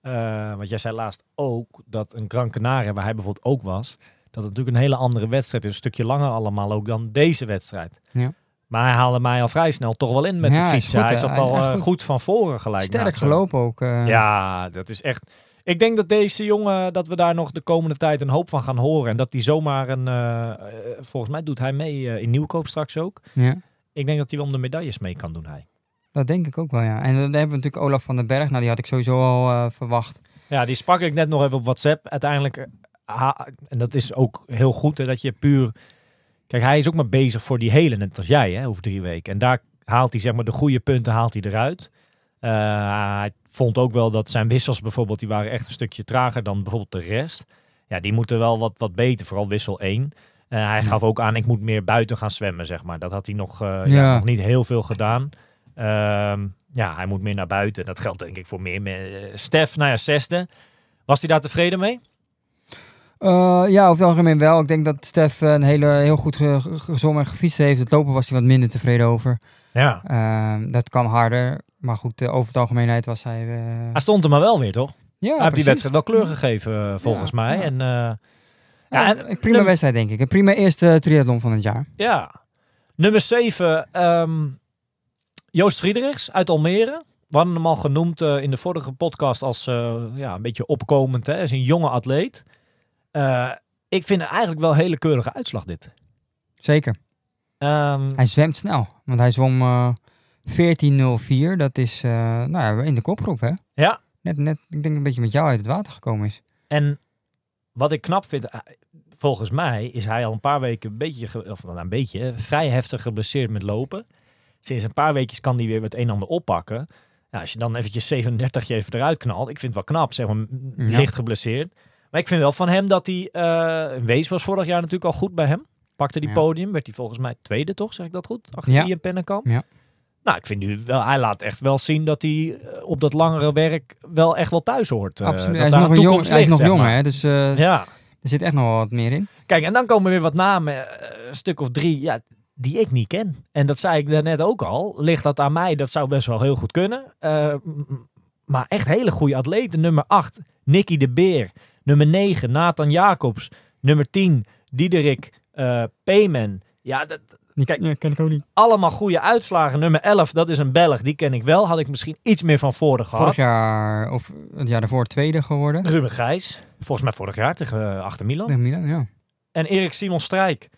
Eh, want jij zei laatst ook dat een Gran Canaria, waar hij bijvoorbeeld ook was, dat het natuurlijk een hele andere wedstrijd is. Een stukje langer allemaal ook dan deze wedstrijd. Ja. Maar hij haalde mij al vrij snel toch wel in met Ja, de goed, hij zat al goed. goed van voren gelijk. Sterk gelopen ook. Ja, dat is echt. Ik denk dat deze jongen, dat we daar nog de komende tijd een hoop van gaan horen. En dat hij zomaar een. eh, eh, volgens mij doet hij mee eh, in Nieuwkoop straks ook. ja. Ik denk dat hij wel om de medailles mee kan doen, hij. Dat denk ik ook wel, ja. En dan hebben we natuurlijk Olaf van den Berg. Nou, die had ik sowieso al verwacht. Ja, die sprak ik net nog even op WhatsApp. Uiteindelijk, en dat is ook heel goed, hè, dat je puur... Kijk, hij is ook maar bezig voor die hele, net als jij, hè, over drie weken. En daar haalt hij, zeg maar, de goede punten haalt hij eruit. Eh, hij vond ook wel dat zijn wissels bijvoorbeeld, die waren echt een stukje trager dan bijvoorbeeld de rest. Ja, die moeten wel wat, wat beter, vooral wissel 1. Eh, hij gaf ook aan, ik moet meer buiten gaan zwemmen, zeg maar. Dat had hij nog, eh, ja. Ja. nog niet heel veel gedaan. Ehm, ja, hij moet meer naar buiten. Dat geldt denk ik voor meer. me- Stef, nou ja, zesde. Was hij daar tevreden mee? Ja, over het algemeen wel. Ik denk dat Stef een hele, heel goed ge- ge- gezongen en gefietst heeft. Het lopen was hij wat minder tevreden over. Ja. Ehm, dat kan harder. Maar goed, eh, over het algemeenheid was hij... eh, Hij stond er maar wel weer, toch? ja, hij heeft die wedstrijd wel kleur gegeven, eh, volgens mij. ja. En Ja, en- prima wedstrijd, denk ik. Een prima eerste triathlon van het jaar. ja, Nummer 7, ehm, Joost Friedrichs uit Almere. We hadden hem al genoemd in de vorige podcast als ja, een beetje opkomend. Hè? Hij is een jonge atleet. Ik vind het eigenlijk wel een hele keurige uitslag dit. Zeker. Ehm, Hij zwemt snel, want hij zwom 14.04. Dat is eh, nou ja, in de kopgroep, hè? ja, Net, net, ik denk een beetje met jou uit het water gekomen is. en wat ik knap vind, eh, volgens mij is hij al een paar weken een beetje, of nou, een beetje, hè, vrij heftig geblesseerd met lopen. Sinds een paar weekjes kan hij weer het een en ander oppakken. Ja, als je dan eventjes 37 je even eruit knalt, ik vind het wel knap, zeg maar, Ja. licht geblesseerd. Maar ik vind wel van hem dat hij, eh Wees was vorig jaar natuurlijk al goed bij hem. Pakte die Ja. podium, werd hij volgens mij tweede toch, zeg ik dat goed? Achter Ja. Ian Pennenkamp. Ja. Nou, ik vind nu wel, hij laat echt wel zien dat hij eh, op dat langere werk wel echt wel thuis hoort. eh, Absoluut. Hij is nog, een jong, hij is nog jong, maar. hè? Dus eh, Ja. er zit echt nog wel wat meer in. Kijk, en dan komen weer wat namen, een stuk of drie, ja, die ik niet ken. En dat zei ik daarnet ook al. Ligt dat aan mij? Dat zou best wel heel goed kunnen. Maar echt hele goede atleten. Nummer 8, Nicky de Beer. Nummer 9, Nathan Jacobs. Nummer 10, Diederik uh, Payman. Ja, dat, Kijk, ja, ken ik ook niet. allemaal goede uitslagen. Nummer 11, dat is een Belg. Die ken ik wel. Had ik misschien iets meer van voren gehad. Vorig jaar, of het jaar daarvoor, tweede geworden. Ruben Gijs. Volgens mij vorig jaar tegen uh, achter Milan. Tegen Milan, ja. En Erik Simon Strijk.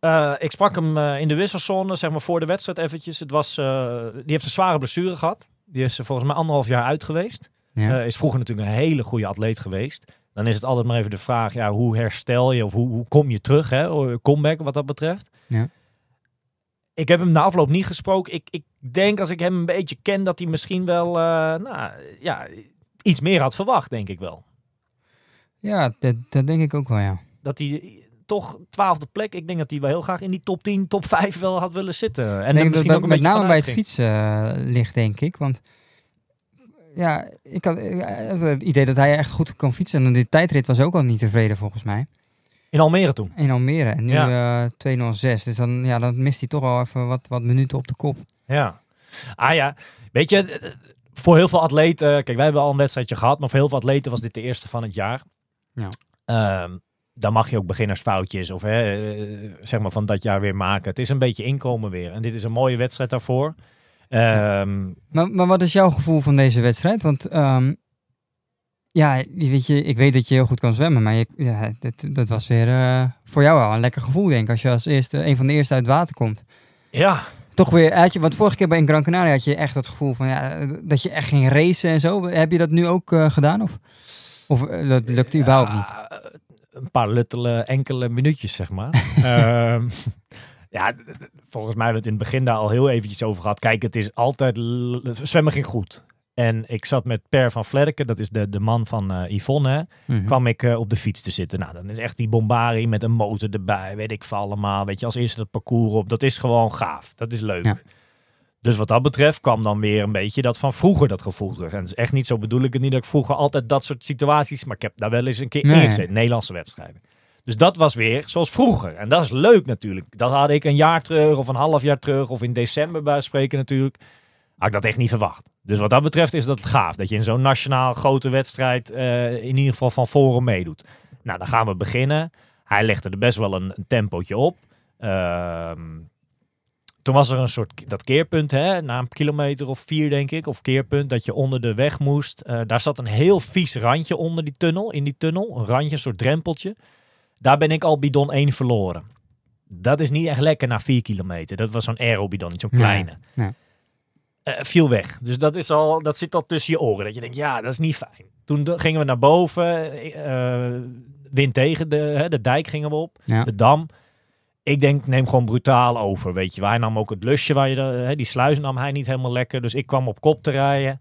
Uh, ik sprak hem uh, in de wisselzone, zeg maar voor de wedstrijd eventjes. Het was, die heeft een zware blessure gehad. Die is volgens mij anderhalf jaar uit geweest. ja. Is vroeger natuurlijk een hele goede atleet geweest. Dan is het altijd maar even de vraag, ja, hoe herstel je of hoe, hoe kom je terug, hè? comeback wat dat betreft. Ja. Ik heb hem na afloop niet gesproken. Ik, ik denk als ik hem een beetje ken dat hij misschien wel uh, nou, ja, iets meer had verwacht, denk ik wel. Ja, dat, dat denk ik ook wel, ja. Dat hij toch twaalfde plek. Ik denk dat hij wel heel graag in die top 10, top 5 wel had willen zitten. En misschien dat ook een met name bij het fietsen uh, ligt, denk ik. Want ja, ik had uh, het idee dat hij echt goed kon fietsen. En die tijdrit was ook al niet tevreden, volgens mij. In Almere toen. In Almere. En nu Ja. uh, 206. Dus dan, ja, dan mist hij toch al even wat, wat minuten op de kop. Ja. Ah ja, weet je, eh, voor heel veel atleten, kijk wij hebben al een wedstrijdje gehad, maar voor heel veel atleten was dit de eerste van het jaar. Ja. Ehm, dan mag je ook beginnersfoutjes of hè, eh, zeg maar van dat jaar weer maken. Het is een beetje inkomen weer. En dit is een mooie wedstrijd daarvoor. Ehm, Maar, maar wat is jouw gevoel van deze wedstrijd? Want ehm, ja, weet je, ik weet dat je heel goed kan zwemmen, maar je, ja, dat, dat was weer eh, voor jou wel een lekker gevoel, denk ik, als je als eerste, een van de eerste uit het water komt. ja, Toch weer, had je, want vorige keer bij in Gran Canaria had je echt het gevoel van, ja, dat je echt ging racen en zo. Heb je dat nu ook uh, gedaan? Of, of uh, dat lukt überhaupt niet? Een paar luttele enkele minuutjes, zeg maar. um, ja, volgens mij hebben we het in het begin daar al heel eventjes over gehad. Kijk, het is altijd... Zwemmen ging goed. En ik zat met Per van Vlerken, dat is de, de man van uh, Yvonne, mm -hmm. kwam ik uh, op de fiets te zitten. Nou, dan is echt die bombari met een motor erbij, weet ik veel allemaal. Weet je, als eerste dat parcours op. Dat is gewoon gaaf. Dat is leuk. Ja. Dus wat dat betreft kwam dan weer een beetje dat van vroeger dat gevoel terug. En het is echt niet zo bedoel ik het niet dat ik vroeger altijd dat soort situaties... Maar ik heb daar wel eens een keer nee. ingezeten, Nederlandse wedstrijden. Dus dat was weer zoals vroeger. En dat is leuk natuurlijk. Dat had ik een jaar terug of een half jaar terug of in december bij spreken natuurlijk. Had ik dat echt niet verwacht. Dus wat dat betreft is dat gaaf. Dat je in zo'n nationaal grote wedstrijd uh, in ieder geval van voren meedoet. Nou, dan gaan we beginnen. Hij legde er best wel een, een tempootje op. Uh, toen was er een soort dat keerpunt, hè, na een kilometer of vier denk ik, of keerpunt, dat je onder de weg moest. Uh, daar zat een heel vies randje onder die tunnel, in die tunnel. Een randje, een soort drempeltje. Daar ben ik al bidon 1 verloren. Dat is niet echt lekker na vier kilometer. Dat was zo'n aerobidon, niet zo'n kleine. Nee, nee. Uh, viel weg. Dus dat, is al, dat zit al tussen je oren. Dat je denkt, ja, dat is niet fijn. Toen gingen we naar boven. Uh, wind tegen, de, hè, de dijk gingen we op. Ja. De dam. Ik denk, neem gewoon brutaal over. Weet je, hij nam ook het lusje waar je de, hè, die sluis nam hij niet helemaal lekker. Dus ik kwam op kop te rijden.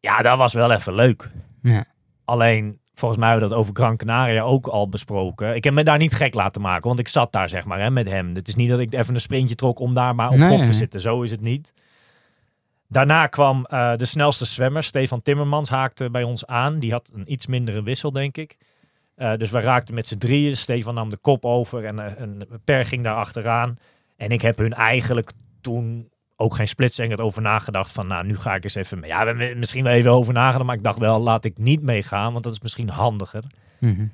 Ja, dat was wel even leuk. Ja. Alleen, volgens mij hebben we dat over Gran Canaria ook al besproken. Ik heb me daar niet gek laten maken, want ik zat daar zeg maar hè, met hem. Het is niet dat ik even een sprintje trok om daar maar op Nee, kop te nee. zitten. Zo is het niet. Daarna kwam eh, de snelste zwemmer, Stefan Timmermans, haakte bij ons aan. Die had een iets mindere wissel, denk ik. Uh, dus we raakten met z'n drieën. Stefan nam de kop over en uh, een Per ging daar achteraan. En ik heb hun eigenlijk toen ook geen splitsing over nagedacht van, nou, nu ga ik eens even mee. Ja, we hebben misschien wel even over nagedacht, maar ik dacht wel, laat ik niet meegaan, want dat is misschien handiger. Mhm.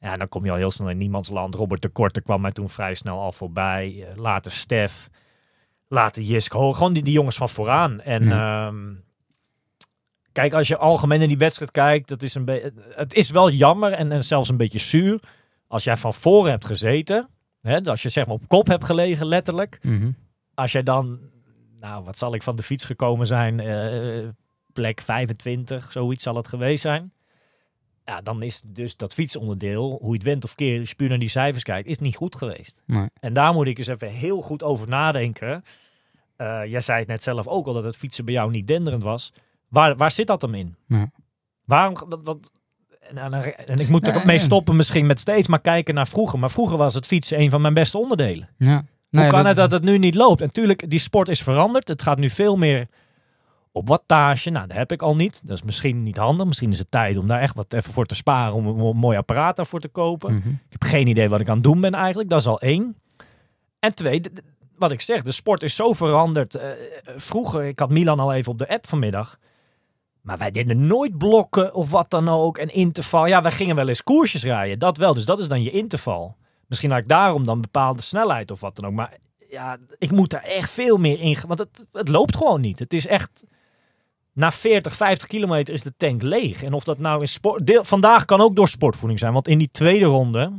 Ja, dan kom je al heel snel in niemands land. Robert de Korte kwam mij toen vrij snel al voorbij. Eh, later Stef. Later Jisk Hoog. Gewoon die, die jongens van vooraan. En ehm, kijk, als je algemeen in die wedstrijd kijkt, dat is een het is wel jammer en, en zelfs een beetje zuur. Als jij van voren hebt gezeten, hè, als je zeg maar op kop hebt gelegen, letterlijk. Mhm. Als jij dan, nou, wat zal ik van de fiets gekomen zijn? Eh, plek 25, zoiets zal het geweest zijn. Ja, dan is dus dat fietsonderdeel, hoe je het went of keert, als je puur naar die cijfers kijkt, is niet goed geweest. Nee. En daar moet ik eens even heel goed over nadenken. Eh, jij zei het net zelf ook al, dat het fietsen bij jou niet denderend was. Waar, waar zit dat hem in? Ja. Waarom, wat, en, en, en ik moet er Nee, mee nee. stoppen misschien met steeds maar kijken naar vroeger. Maar vroeger was het fietsen een van mijn beste onderdelen. Ja. Hoe kan het dat het nu niet loopt? En natuurlijk, die sport is veranderd. Het gaat nu veel meer op wattage. Nou, dat heb ik al niet. Dat is misschien niet handig. Misschien is het tijd om daar echt wat even voor te sparen. Om een mooi apparaat daarvoor te kopen. Mhm. Ik heb geen idee wat ik aan het doen ben eigenlijk. Dat is al één. En twee, wat ik zeg, de sport is zo veranderd. Eh, vroeger, ik had Milan al even op de app vanmiddag. Maar wij deden nooit blokken of wat dan ook. En interval. Ja, wij gingen wel eens koersjes rijden. Dat wel. Dus dat is dan je interval. Misschien had ik daarom dan bepaalde snelheid of wat dan ook. Maar ja, ik moet daar echt veel meer in. Want het, het loopt gewoon niet. Het is echt. Na 40, 50 kilometer is de tank leeg. En of dat nou in sport. Deel, vandaag kan ook door sportvoeding zijn. Want in die tweede ronde.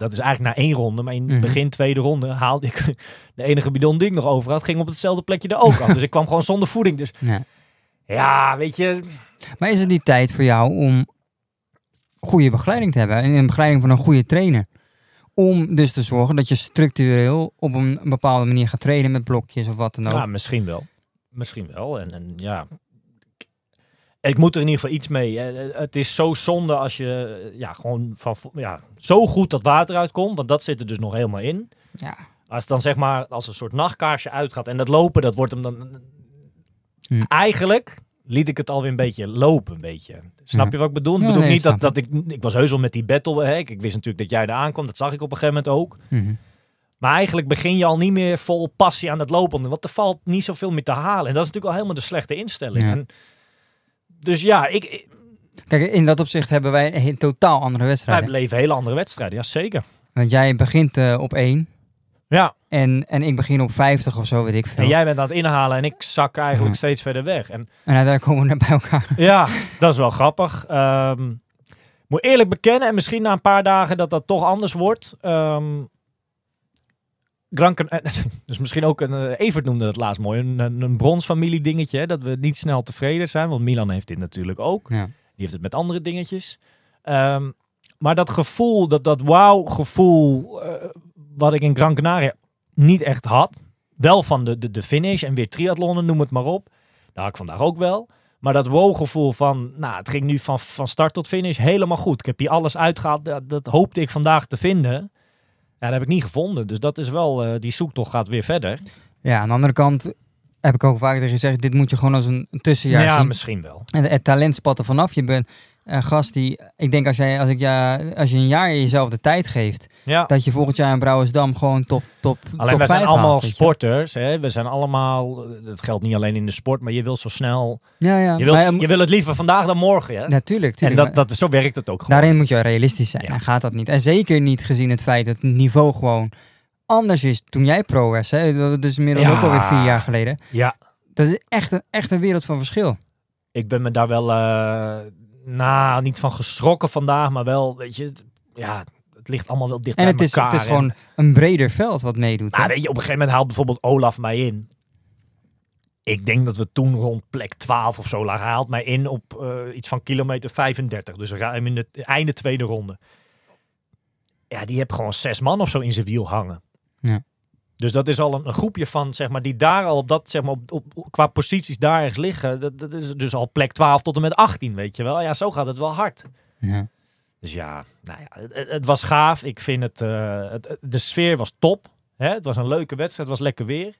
Dat is eigenlijk na één ronde. Maar in Mhm. begin tweede ronde haalde ik. De enige bidon die ik nog over had. Ging op hetzelfde plekje er ook af. Dus ik kwam gewoon zonder voeding. Dus Ja. ja, weet je. Maar is het niet tijd voor jou om goede begeleiding te hebben? En een begeleiding van een goede trainer? Om dus te zorgen dat je structureel op een bepaalde manier gaat trainen met blokjes of wat dan ook. Ja, misschien wel. Misschien wel. En, en ja. Ik moet er in ieder geval iets mee. Eh, Het is zo zonde als je eh, ja, gewoon van ja, zo goed dat water uitkomt. Want dat zit er dus nog helemaal in. Ja. Als het dan zeg maar als een soort nachtkaarsje uitgaat. En dat lopen, dat wordt hem dan. Hm. Eigenlijk liet ik het alweer een beetje lopen. Een beetje. Snap Ja. je wat ik bedoel? Ik Ja, bedoel nee, niet dat, dat ik. Ik was heus wel met die battle. Hè. Ik, ik wist natuurlijk dat jij er aankwam. Dat zag ik op een gegeven moment ook. Mhm. Maar eigenlijk begin je al niet meer vol passie aan het lopen. Want er valt niet zoveel meer te halen. En dat is natuurlijk al helemaal de slechte instelling. Ja. En, dus ja, ik, Kijk, in dat opzicht hebben wij een totaal andere wij wedstrijden. beleven hele andere wedstrijden. Ja, zeker. Want jij begint eh, op één Ja, en, en ik begin op 50 of zo, weet ik veel. en jij bent aan het inhalen en ik zak eigenlijk Ja. steeds verder weg. En En uiteindelijk komen we bij elkaar. ja, dat is wel grappig. Ehm moet eerlijk bekennen, en misschien na een paar dagen dat dat toch anders wordt. Ehm Gran Can- dus misschien ook een, eh, Evert noemde het laatst mooi, een, een, bronsfamilie dingetje. Hè, dat we niet snel tevreden zijn, want Milan heeft dit natuurlijk ook. Ja. Die heeft het met andere dingetjes. Ehm, maar dat gevoel, dat, dat wauw-gevoel, eh, wat ik in Gran Canaria niet echt had. Wel van de, de, de finish en weer triathlonnen, noem het maar op. Dat had ik vandaag ook wel. Maar dat wow-gevoel van, nou, het ging nu van, van start tot finish helemaal goed. Ik heb hier alles uitgehaald. Dat, dat hoopte ik vandaag te vinden. Ja, dat heb ik niet gevonden. Dus dat is wel, eh, die zoektocht gaat weer verder. ja, aan de andere kant heb ik ook vaak tegen gezegd, dit moet je gewoon als een tussenjaar ja, zien. misschien wel. En het talent spat er vanaf. Je bent een gast die, ik denk als, jij, als, ik, ja, als je een jaar jezelf de tijd geeft, Ja. dat je volgend jaar in Brouwersdam gewoon top, top, Alleen top wij zijn allemaal haalt, sporters. Hè? We zijn allemaal, dat geldt niet alleen in de sport, maar je wil zo snel. Ja, ja. Je, wilt, Maar je wil het liever vandaag dan morgen. Hè? Natuurlijk, en dat, dat, zo werkt het ook gewoon. Daarin moet je realistisch zijn. Ja. En gaat dat niet. En zeker niet gezien het feit dat het niveau gewoon anders is toen jij pro was. Hè? Dat is inmiddels Ja. ook alweer vier jaar geleden. Ja, Dat is echt een, echt een wereld van verschil. ik ben me daar wel, eh nou, niet van geschrokken vandaag, maar wel, weet je, ja, het ligt allemaal wel dicht En bij het is, elkaar. het is En- gewoon een breder veld wat meedoet. Nou, weet je, op een gegeven moment haalt bijvoorbeeld Olaf mij in. Ik denk dat we toen rond plek 12 of zo lagen. Hij haalt mij in op eh, iets van kilometer 35. Dus ruim in het einde tweede ronde. Ja, die heeft gewoon zes man of zo in zijn wiel hangen. Ja. Dus dat is al een, een groepje van, zeg maar, die daar al op dat, zeg maar, op, op, qua posities daar ergens liggen. Dat, dat is dus al plek 12 tot en met 18, weet je wel. Ja, zo gaat het wel hard. Ja. Dus ja, nou ja het, het was gaaf. Ik vind het, eh, het, de sfeer was top. Hè? Het was een leuke wedstrijd, het was lekker weer.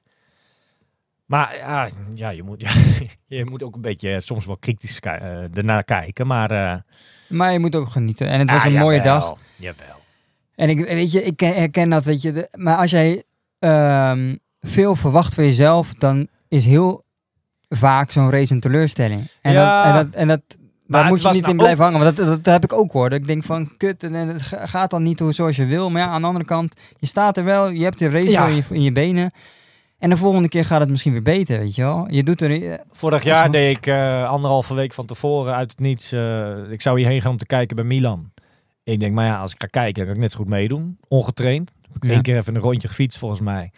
Maar ja, ja, je, moet, ja je moet ook een beetje eh, soms wel kritisch eh, ernaar kijken. Maar Maar je moet ook genieten. En het was ah, een mooie jawel, dag. Jawel. En ik, weet je, ik herken dat, weet je. de- maar als jij ehm, veel verwacht van jezelf, dan is heel vaak zo'n race een teleurstelling. En, Ja. dat, en, dat, en dat, Daar moet je niet nou in blijven hangen. Want dat, dat, dat heb ik ook hoor. Dat ik denk van, kut, en, het ga- gaat dan niet zoals je wil. Maar ja, aan de andere kant, je staat er wel. Je hebt de race Ja. in je, in je benen. En de volgende keer gaat het misschien weer beter, weet je wel. Je doet er... Vorig Zo. jaar deed ik eh, anderhalve week van tevoren uit het niets. eh, ik zou hierheen gaan om te kijken bij Milan. Ik denk, maar ja, als ik ga kijken, dan kan ik net zo goed meedoen. Ongetraind. Ik Ja. keer even een rondje gefietst, volgens mij.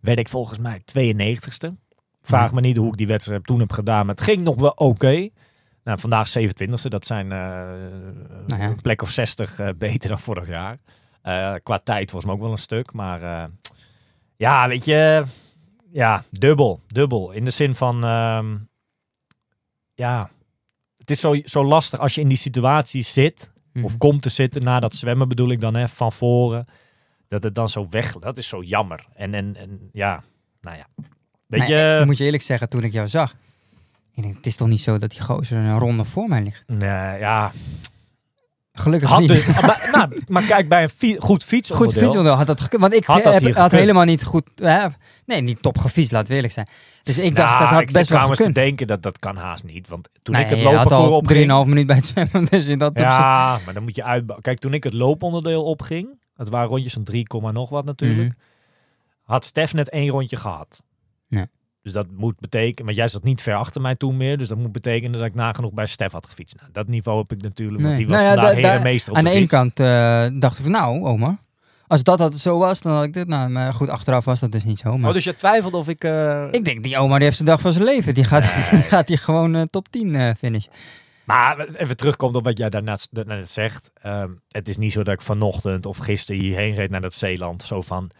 Werd ik volgens mij 92ste. Vraag Ja. me niet hoe ik die wedstrijd toen heb gedaan, maar het ging nog wel oké. Nou, vandaag 27ste, dat zijn eh, Nou ja. een plek of 60 eh, beter dan vorig jaar. Eh, qua tijd volgens mij ook wel een stuk, maar ja, weet je, ja, dubbel, dubbel. In de zin van, ehm, ja, het is zo, zo lastig als je in die situatie zit, of komt te zitten na dat zwemmen bedoel ik dan, hè, van voren. Dat het dan zo weg, dat is zo jammer. En, en, en ja, nou ja. Weet je, eh, moet je eerlijk zeggen, toen ik jou zag... Ik denk, het is toch niet zo dat die gozer een ronde voor mij ligt? nee, ja, Gelukkig had niet. dus, maar, nou, maar kijk, bij een fi- goed fietsonderdeel. Goed fietsonderdeel had dat gekund. Want ik Had dat heb, had helemaal niet goed... hè, nee, niet top gefietst, we eerlijk zijn. Dus ik dacht, Nou, dat had ik best wel trouwens gekund. te denken dat dat kan haast niet. Want toen Nee, ik het loopparcours al opging... 3,5 minuut bij het zwemmen. Dus in dat opzicht- Ja, maar dan moet je uitbouwen. Kijk, toen ik het looponderdeel opging... Het waren rondjes van 3, komma nog wat natuurlijk. Mhm. Had Stef net één rondje gehad. Ja. Dus dat moet betekenen... Want jij zat niet ver achter mij toen meer. Dus dat moet betekenen dat ik nagenoeg bij Stef had gefietst. Nou, dat niveau heb ik natuurlijk. Want Nee. die was Nou ja, vandaag da- da- herenmeester op Aan de, de ene kant eh, dacht ik van, nou, oma. Als dat, dat zo was, dan had ik dit. Nou, maar goed, achteraf was dat dus niet zo. Maar Oh, dus je twijfelde of ik... eh, Ik denk, die oma die heeft de dag van zijn leven. Die gaat, die gaat die gewoon eh, top 10 eh finish. Maar even terugkomt op wat jij daarnet, daarnet zegt. Ehm, het is niet zo dat ik vanochtend of gisteren hierheen reed naar dat Zeeland. Zo van,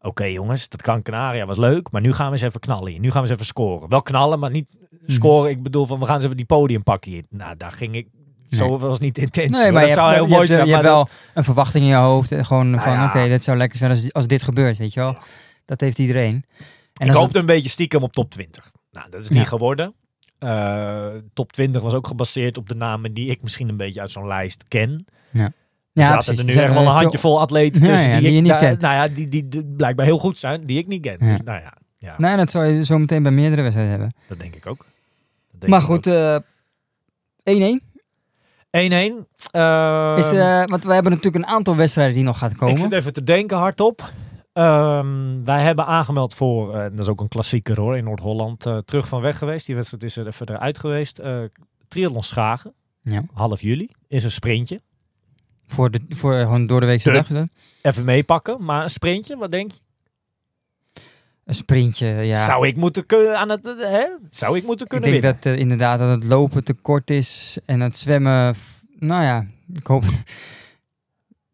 oké jongens, dat kan Canaria was leuk. Maar nu gaan we eens even knallen hier. Nu gaan we eens even scoren. Wel knallen, maar niet scoren. Ik bedoel van, we gaan eens even die podium pakken hier. Nou, daar ging ik... Zo was niet de intentie. Nee, maar dat je zou hebt, heel mooi zijn. je hebt wel een verwachting in je hoofd. eh, Gewoon Nou van, ja. oké, dit zou lekker zijn als, als dit gebeurt, weet je wel. Dat heeft iedereen. En ik hoopte een beetje stiekem op top 20. Nou, dat is niet Ja. geworden. Eh, top 20 was ook gebaseerd op de namen die ik misschien een beetje uit zo'n lijst ken. Ja, ja, zaten precies. er nu echt wel een eh, handjevol atleten tussen ja, die, die je ik, niet kent. Nou ja, die, die, die blijkbaar heel goed zijn, die ik niet ken. Ja. Dus, nou ja, ja Nee, dat zou je zo meteen bij meerdere wedstrijden hebben. dat denk ik ook. Denk Maar ik goed, ook. eh 1-1. 1-1. Ehm, Is, eh, want we hebben natuurlijk een aantal wedstrijden die nog gaan ik komen. zit even te denken hardop. Ehm, wij hebben aangemeld voor, eh, dat is ook een klassieker hoor, in Noord-Holland, eh, terug van weg geweest. Die wedstrijd is er even eruit geweest. Eh Triathlon Schagen, Ja. half juli, is een sprintje. Voor, de, voor gewoon door de weekse dag. Even meepakken, maar een sprintje, wat denk je? Een sprintje, ja. Zou ik moeten kunnen aan het, hè? Zou ik moeten ik kunnen denk winnen? dat inderdaad dat het lopen te kort is en het zwemmen... Nou ja, ik hoop...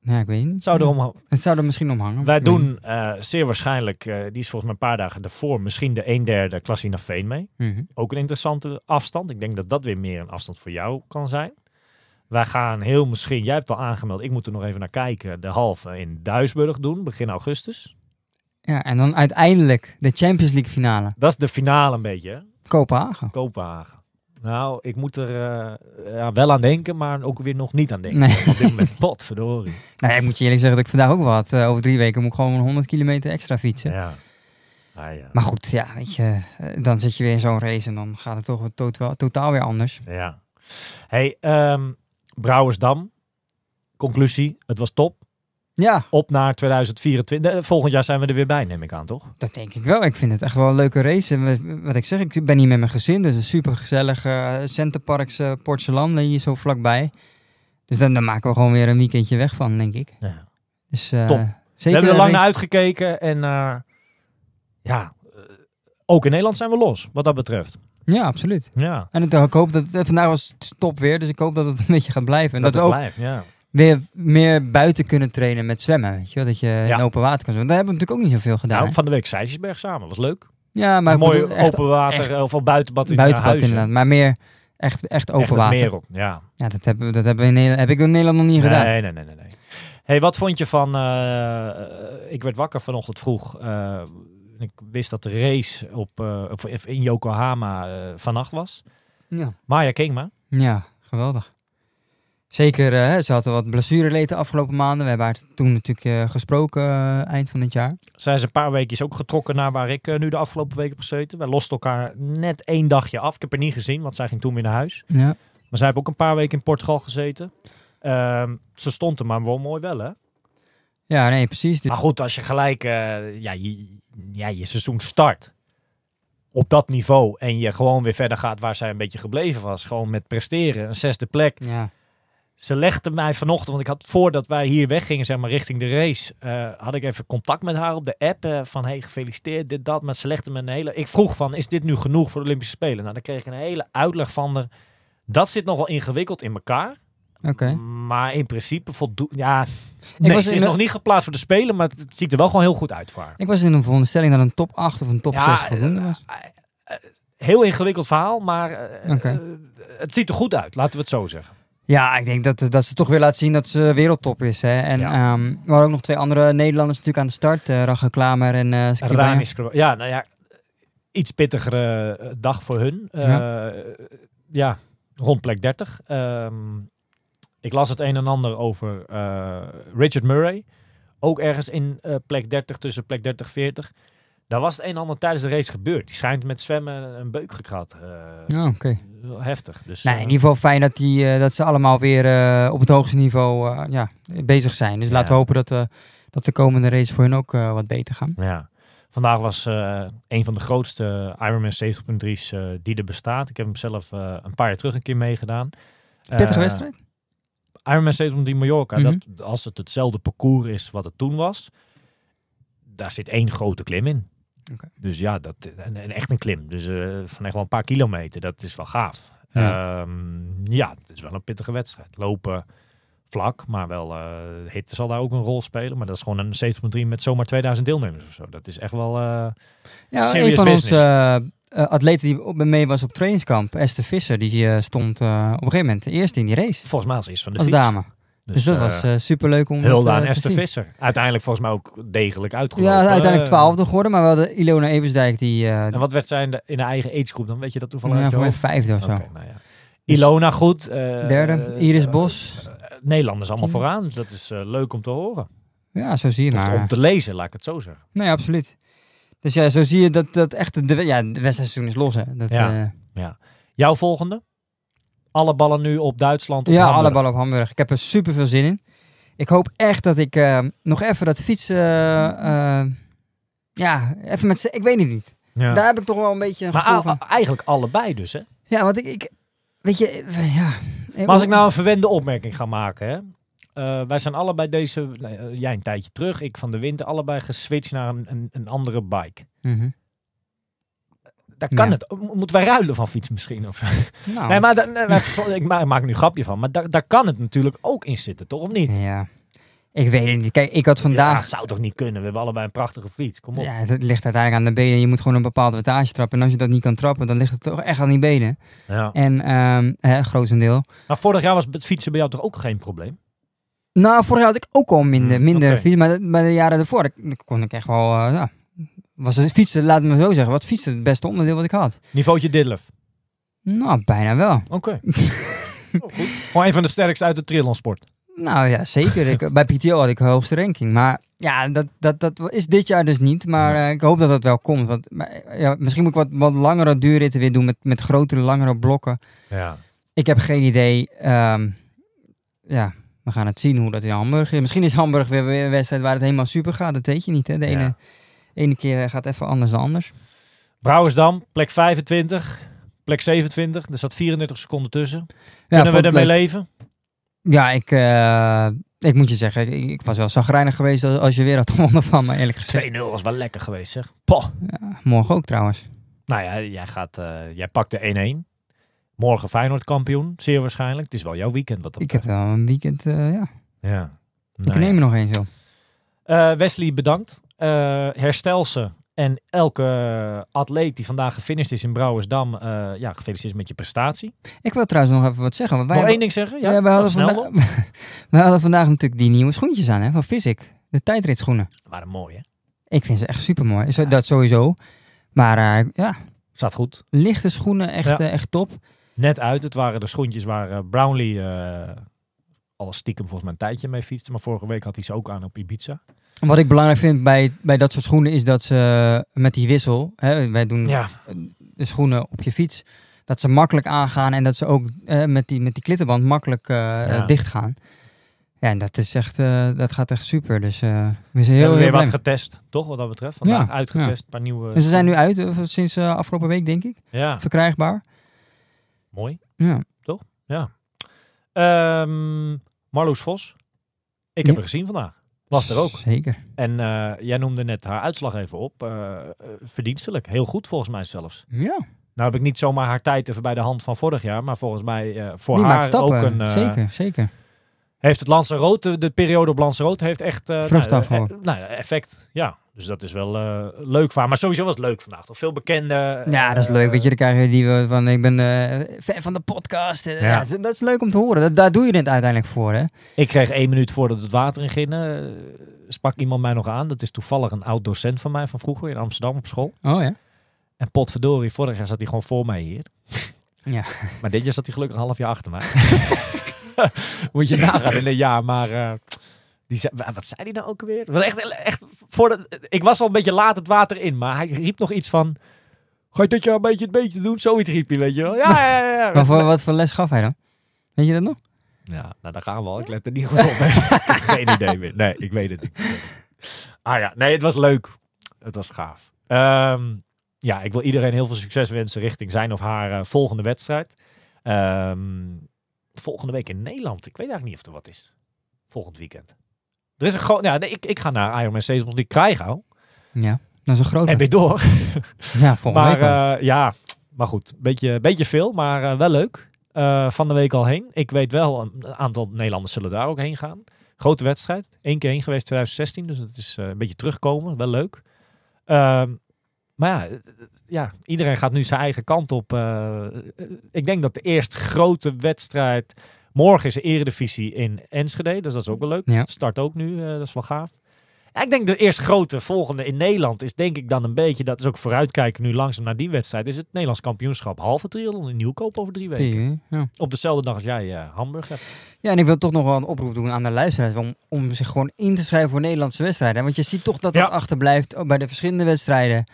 Ja, ik weet niet. Het zou Het zou er misschien om hangen. Wij doen eh, zeer waarschijnlijk, eh, die is volgens mij een paar dagen daarvoor, misschien de 1 derde Klassina Veen mee. niet. Mhm. Ook een interessante afstand. Ik denk dat dat weer meer een afstand voor jou kan zijn. Wij gaan heel misschien, jij hebt al aangemeld, ik moet er nog even naar kijken, de halve in Duisburg doen, begin augustus. Ja, en dan uiteindelijk de Champions League finale. Dat is de finale een beetje, hè? Kopenhagen. Kopenhagen. Nou, ik moet er eh, ja, wel aan denken, maar ook weer nog niet aan denken. Nee. Op dit moment, potverdorie. Nou, ik moet je eerlijk zeggen dat ik vandaag ook had. Eh, over drie weken moet ik gewoon 100 kilometer extra fietsen. Ja. Ah, ja. Maar goed, ja, weet je, eh, dan zit je weer in zo'n race en dan gaat het toch totaal, totaal weer anders. Ja. Hey, ehm, Brouwersdam. Conclusie, het was top. Ja, Op naar 2024. Eh, Volgend jaar zijn we er weer bij, neem ik aan, toch? dat denk ik wel. Ik vind het echt wel een leuke race. En wat- ik zeg, ik ben hier met mijn gezin. Dus een super gezellig uh, Centerparks eh Portselan hier zo vlakbij. Dus dan, dan maken we gewoon weer een weekendje weg van, denk ik. Ja. Dus eh, Top. zeker we hebben er lang naar uitgekeken. En eh, ja, eh, ook in Nederland zijn we los, wat dat betreft. Ja, absoluut. Ja, En ik hoop dat het, vandaag was top weer, dus ik hoop dat het een beetje gaat blijven. En dat, ook blijft, ja. Weer meer buiten kunnen trainen met zwemmen. Weet je wel? Dat je Ja. in open water kan zwemmen. Daar hebben we natuurlijk ook niet zoveel gedaan. Nou, van de week Sijsjesberg samen, was leuk. ja, maar Mooi bedoel, open water echt eh, of al buitenbad in buitenbad huizen. inderdaad. Maar meer echt, echt open Echt water. meer op, ja. Ja, dat hebben, we- dat hebben we in Nederland, heb ik in Nederland nog niet gedaan. Nee, nee, nee, nee. Hey, wat vond je van... eh, eh, ik werd wakker vanochtend vroeg. eh, ik wist dat de race op, eh, of in Yokohama eh, vannacht was. Ja. Maya Kingma. ja, geweldig. Zeker, eh, ze hadden wat blessureleed de afgelopen maanden. We hebben haar toen natuurlijk eh, gesproken eh, eind van dit jaar. Zij is een paar weekjes ook getrokken naar waar ik nu de afgelopen weken heb gezeten. Wij losten elkaar net één dagje af. Ik heb haar niet gezien, want zij ging toen weer naar huis. Ja. Maar zij hebben ook een paar weken in Portugal gezeten. Ehm, ze stond er maar wel mooi wel, hè? Ja, nee, precies. Maar goed, als je gelijk ja, je, ja, je seizoen start op dat niveau en je gewoon weer verder gaat waar zij een beetje gebleven was, gewoon met presteren, een zesde plek. ja. Ze legde mij vanochtend, want ik had voordat wij hier weggingen, zeg maar, richting de race, eh, had ik even contact met haar op de app eh, van, hey, gefeliciteerd, dit, dat. Maar ze legde me een hele... Ik vroeg van, is dit nu genoeg voor de Olympische Spelen? Nou, dan kreeg ik een hele uitleg van haar. Dat zit nogal ingewikkeld in elkaar. Oké. Maar in principe voldoet... Ja, nee, was ze is nog niet geplaatst voor de Spelen, maar het, ziet er wel gewoon heel goed uit voor haar. Ik was in een veronderstelling dat een top 8 of een top Ja, 6 voldoende eh, was. eh, heel ingewikkeld verhaal, maar het ziet er goed uit, laten we het zo zeggen. Ja, ik denk dat, dat ze toch weer laat zien dat ze wereldtop is. Hè. En Ja. ehm, we hadden ook nog twee andere Nederlanders natuurlijk aan de start. Rachel Klamer en. Rani Skro- Ja, nou ja, iets pittigere eh, dag voor hun. Ja. rond plek 30. Ehm, ik las het een en ander over Richard Murray. Ook ergens in plek 30, tussen plek 30 en 40. Daar was het een en ander tijdens de race gebeurd. Die schijnt met zwemmen een beuk gekrad. Eh, Oh, Heftig. Dus, Nee, eh, in ieder geval fijn dat, die, eh, dat ze allemaal weer op het hoogste niveau ja, bezig zijn. Dus Ja. laten we hopen dat, dat de komende race voor hun ook wat beter gaan. Ja. Vandaag was een van de grootste Ironman 70.3's eh, die er bestaat. Ik heb hem zelf een paar jaar terug een keer meegedaan. Pittige wedstrijd? Ironman 70 Mallorca, Mhm. dat, als het hetzelfde parcours is wat het toen was, daar zit één grote klim in. Dus ja, dat, en, echt een klim. Dus eh, van echt wel een paar kilometer, dat is wel gaaf. Ja. Ja, ja het is wel een pittige wedstrijd. Lopen vlak, maar wel eh hitte zal daar ook een rol spelen. Maar dat is gewoon een 70.3 met zomaar 2000 deelnemers of zo. Dat is echt wel... eh, Ja, een van onze business. atleten die op, mee was op trainingskamp, Esther Visser, die stond op een gegeven moment de eerste in die race. volgens mij eerste van de Als fiets. dame. Dus, dat eh, was super superleuk om aan eh, te Esther zien. Visser. Uiteindelijk volgens mij ook degelijk uitgelopen. Ja, uiteindelijk twaalfde geworden, maar we hadden Ilona Eversdijk die En wat werd zij in de, in de eigen agegroep dan? Weet je dat toevallig ja, voor mij vijfde of zo. Nou ja. Ilona goed. Derde, Iris Bos. Nederlanders allemaal Tien. vooraan. Dus dat is leuk om te horen. Ja, zo zie je Of maar. om te lezen, laat ik het zo zeggen. Nee, absoluut. Dus ja, zo zie je dat, dat echt de, ja, de wedstrijdseizoen is los. Hè. Dat, Ja. eh, Jouw volgende? Alle ballen nu op Duitsland. Op ja, Hamburg. alle ballen op Hamburg. Ik heb er super veel zin in. Ik hoop echt dat ik eh, nog even dat fietsen... eh, eh, ja, even met... Ik weet het niet. Ja. Daar heb ik toch wel een beetje een maar gevoel van. eigenlijk allebei dus, hè? Ja, want ik... ik weet je, ja... Maar als ik nou een verwende opmerking ga maken, hè? Wij zijn allebei deze, jij een tijdje terug, ik van de winter, allebei geswitcht naar een, een, een andere bike. Mhm. Daar kan Ja. het. Mo- Moeten wij ruilen van fiets misschien? Of? Nou, Nee, maar ik ma- maak nu een grapje van. Maar daar daar kan het natuurlijk ook in zitten, toch? Of niet? Ja. Ik weet het niet. Kijk, ik had Ja, vandaag... zou toch niet kunnen? We hebben allebei een prachtige fiets. Kom op. Ja, het ligt uiteindelijk aan de benen. Je moet gewoon een bepaalde wattage trappen. En als je dat niet kan trappen, dan ligt het toch echt aan die benen. Ja. En ehm hè, grotendeel. Maar vorig jaar was het fietsen bij jou toch ook geen probleem? Nou, vorig jaar had ik ook al minder, Hmm, minder fiets. Maar de, bij de jaren ervoor kon ik echt wel... eh, was het fietsen, laat me zo zeggen. Wat fietsen het beste onderdeel wat ik had? Niveautje Didlef. Nou, bijna wel. Oké. Oh, goed. Gewoon een van de sterkste uit de triathlonsport. Nou ja, zeker. ik, bij PTO had ik de hoogste ranking. Maar ja, dat, dat, dat is dit jaar dus niet. Maar eh, ik hoop dat dat wel komt. Want, maar, ja, misschien moet ik wat, wat langere duurritten weer doen met, met grotere, langere blokken. Ja. Ik heb geen idee. Ehm, ja, we gaan het zien hoe dat in Hamburg is. Misschien is Hamburg weer, weer een wedstrijd waar het helemaal super gaat. Dat weet je niet. Hè? De ene, Ja. Ene keer eh, gaat even anders dan anders. Brouwersdam, plek 25. Plek 27. Er zat 34 seconden tussen. Ja, Kunnen we vond ik ermee leven? Ja, ik, eh, ik moet je zeggen, ik, ik was wel zagrijnig geweest als, als je weer had gewonnen van me, eerlijk gezegd. 2-0 was wel lekker geweest, zeg. Poh. Ja, morgen ook trouwens. Nou ja, jij, gaat, eh, jij pakt de 1-1. Morgen Feyenoord kampioen, zeer waarschijnlijk. Het is wel jouw weekend wat dat Ik heb wel een weekend, ja. Ja. Ik Nou neem ja. er nog één zo. Eh, Wesley, bedankt. Eh, herstel ze. En elke atleet die vandaag gefinished is in Brouwersdam, eh, ja, gefeliciteerd met je prestatie. Ik wil trouwens nog even wat zeggen. Want wij Nog één ding zeggen? Ja, ja, wij, hadden vanda- hadden vandaag natuurlijk die nieuwe schoentjes aan, hè, van Physic. De tijdritschoenen. Waren mooi, hè? Ik vind ze echt super mooi. Dat sowieso. Maar eh, ja, Zat goed. lichte schoenen, echt, Ja. echt top. Net uit. Het waren de schoentjes waar Brownlee al stiekem volgens mij een tijdje mee fietste. Maar vorige week had hij ze ook aan op Ibiza. Wat ik belangrijk vind bij, bij dat soort schoenen is dat ze met die wissel, hè, wij doen Ja, de schoenen op je fiets, dat ze makkelijk aangaan en dat ze ook eh, met, die, met die klittenband makkelijk eh Ja. dicht gaan. Ja, en dat, is echt, eh, dat gaat echt super. Dus eh, we zijn We heel, hebben heel weer blij. wat getest, toch? Wat dat betreft. Vandaag Ja, uitgetest, paar nieuwe... En ze zijn nu uit eh, sinds eh, afgelopen week, denk ik. Ja, Verkrijgbaar. mooi. Ja. Ehm Marloes Vos. Ik heb Ja. haar gezien vandaag. Was er ook. Zeker. En eh, jij noemde net haar uitslag even op. Eh, eh, verdienstelijk. Heel goed volgens mij zelfs. Ja, Nou heb ik niet zomaar haar tijd even bij de hand van vorig jaar. Maar volgens mij voor die haar ook een... zeker, zeker. Heeft het Lanzarote, de periode op Lanzarote, heeft echt... Vrucht nou, nou, effect. Ja, dus dat is wel eh, leuk. Maar sowieso was het leuk vandaag. Toch veel bekende... Ja, dat is eh, leuk. Weet je, dan krijg je die eh, van, ik ben fan van de podcast. Ja. Ja. dat, is leuk om te horen. Dat, daar doe je het uiteindelijk voor, hè? Ik kreeg één minuut voordat het water in ging, sprak iemand mij nog aan. Dat is toevallig een oud docent van mij van vroeger in Amsterdam op school. Oh ja. En potverdorie, vorig jaar zat hij gewoon voor mij hier. Ja. Maar dit jaar zat hij gelukkig een half jaar achter mij. Moet je nagaan in een jaar, maar... die zei, wa- wat zei hij nou ook? Wel echt, echt voor de, ik was al een beetje laat het water in, maar hij riep nog iets van... Ga je dit jaar een beetje het beetje doen? Zoiets riep hij, weet je wel. Ja, ja, ja. ja. Maar voor, wat voor les gaf hij dan? Weet je dat nog? Ja, nou daar gaan we al. Ik let er niet goed op. geen idee meer. Nee, ik weet het niet. Ah ja, nee, het was leuk. Het was gaaf. Ehm, ja, ik wil iedereen heel veel succes wensen richting zijn of haar eh, volgende wedstrijd. Ehm, volgende week in Nederland. Ik weet eigenlijk niet of er wat is. Volgend weekend. Er is een gewoon. Ja, nee, ik, ik ga naar Ironman 70 die Krijgau. Ja. Dat is een grote. En weer door. Ja, volgende Maar week al. eh, ja, maar goed. Beetje, beetje veel, maar eh, wel leuk. Eh, van de week al heen. Ik weet wel, een aantal Nederlanders zullen daar ook heen gaan. Grote wedstrijd. Eén keer heen geweest 2016. Dus het is een beetje terugkomen. Wel leuk. Ehm, maar ja, ja, iedereen gaat nu zijn eigen kant op. Ik denk dat de eerste grote wedstrijd... Morgen is de eredivisie in Enschede. Dus dat is ook wel leuk. Ja. Start ook nu. eh, dat is wel gaaf. Ja, ik denk de eerste grote volgende in Nederland is denk ik dan een beetje, dat is ook vooruitkijken nu langzaam naar die wedstrijd, is het Nederlands kampioenschap halve triathlon in Nieuwkoop over drie weken. Ja. Op dezelfde dag als jij eh, Hamburg hebt. ja, en ik wil toch nog wel een oproep doen aan de luisteraars om, om zich gewoon in te schrijven voor Nederlandse wedstrijden. Want je ziet toch dat dat achterblijft bij de verschillende wedstrijden.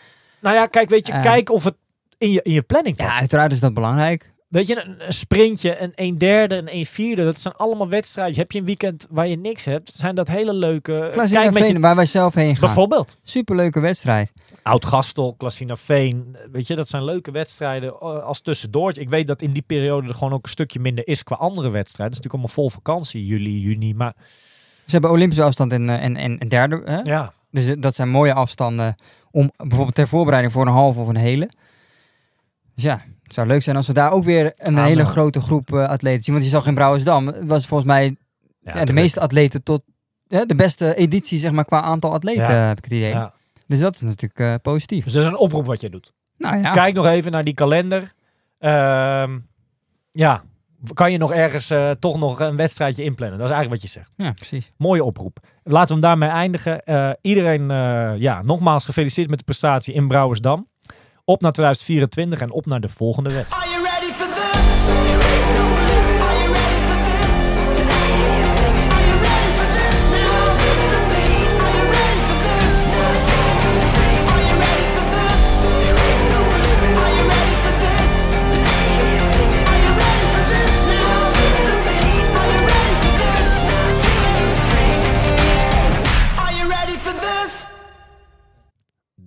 Nou ja, kijk, weet je, Eh. kijk of het in je, in je planning past. Ja, uiteraard is dat belangrijk. Weet je, een, een sprintje, een 1 derde, een 1 vierde, dat zijn allemaal wedstrijden. Heb je een weekend waar je niks hebt, zijn dat hele leuke... Kijk met Veen, je, waar wij zelf heen gaan. bijvoorbeeld. Superleuke wedstrijd. Oud-Gastel, Klassina Veen. Weet je, dat zijn leuke wedstrijden eh, als tussendoortje. Ik weet dat in die periode er gewoon ook een stukje minder is qua andere wedstrijden. Het is natuurlijk allemaal vol vakantie, juli, juni. Maar Ze hebben Olympische afstand en, eh, en, en, en derde. Hè? ja, Dus eh, dat zijn mooie afstanden om bijvoorbeeld ter voorbereiding voor een halve of een hele. Dus ja, het zou leuk zijn als we daar ook weer een Ah, hele nou. grote groep eh, atleten zien. Want je zag in Brouwersdam, het was volgens mij ja, ja, de meeste atleten tot de beste editie zeg maar qua aantal atleten, heb ik het idee. Dus dat is natuurlijk eh, positief. Dus dat is een oproep wat je doet. Nou ja, Kijk nog even naar die kalender. Ehm, ja, kan je nog ergens eh, toch nog een wedstrijdje inplannen? Dat is eigenlijk wat je zegt. ja, precies. Mooie oproep. Laten we hem daarmee eindigen. Iedereen, ja, nogmaals gefeliciteerd met de prestatie in Brouwersdam. Op naar 2024 en op naar de volgende wedstrijd.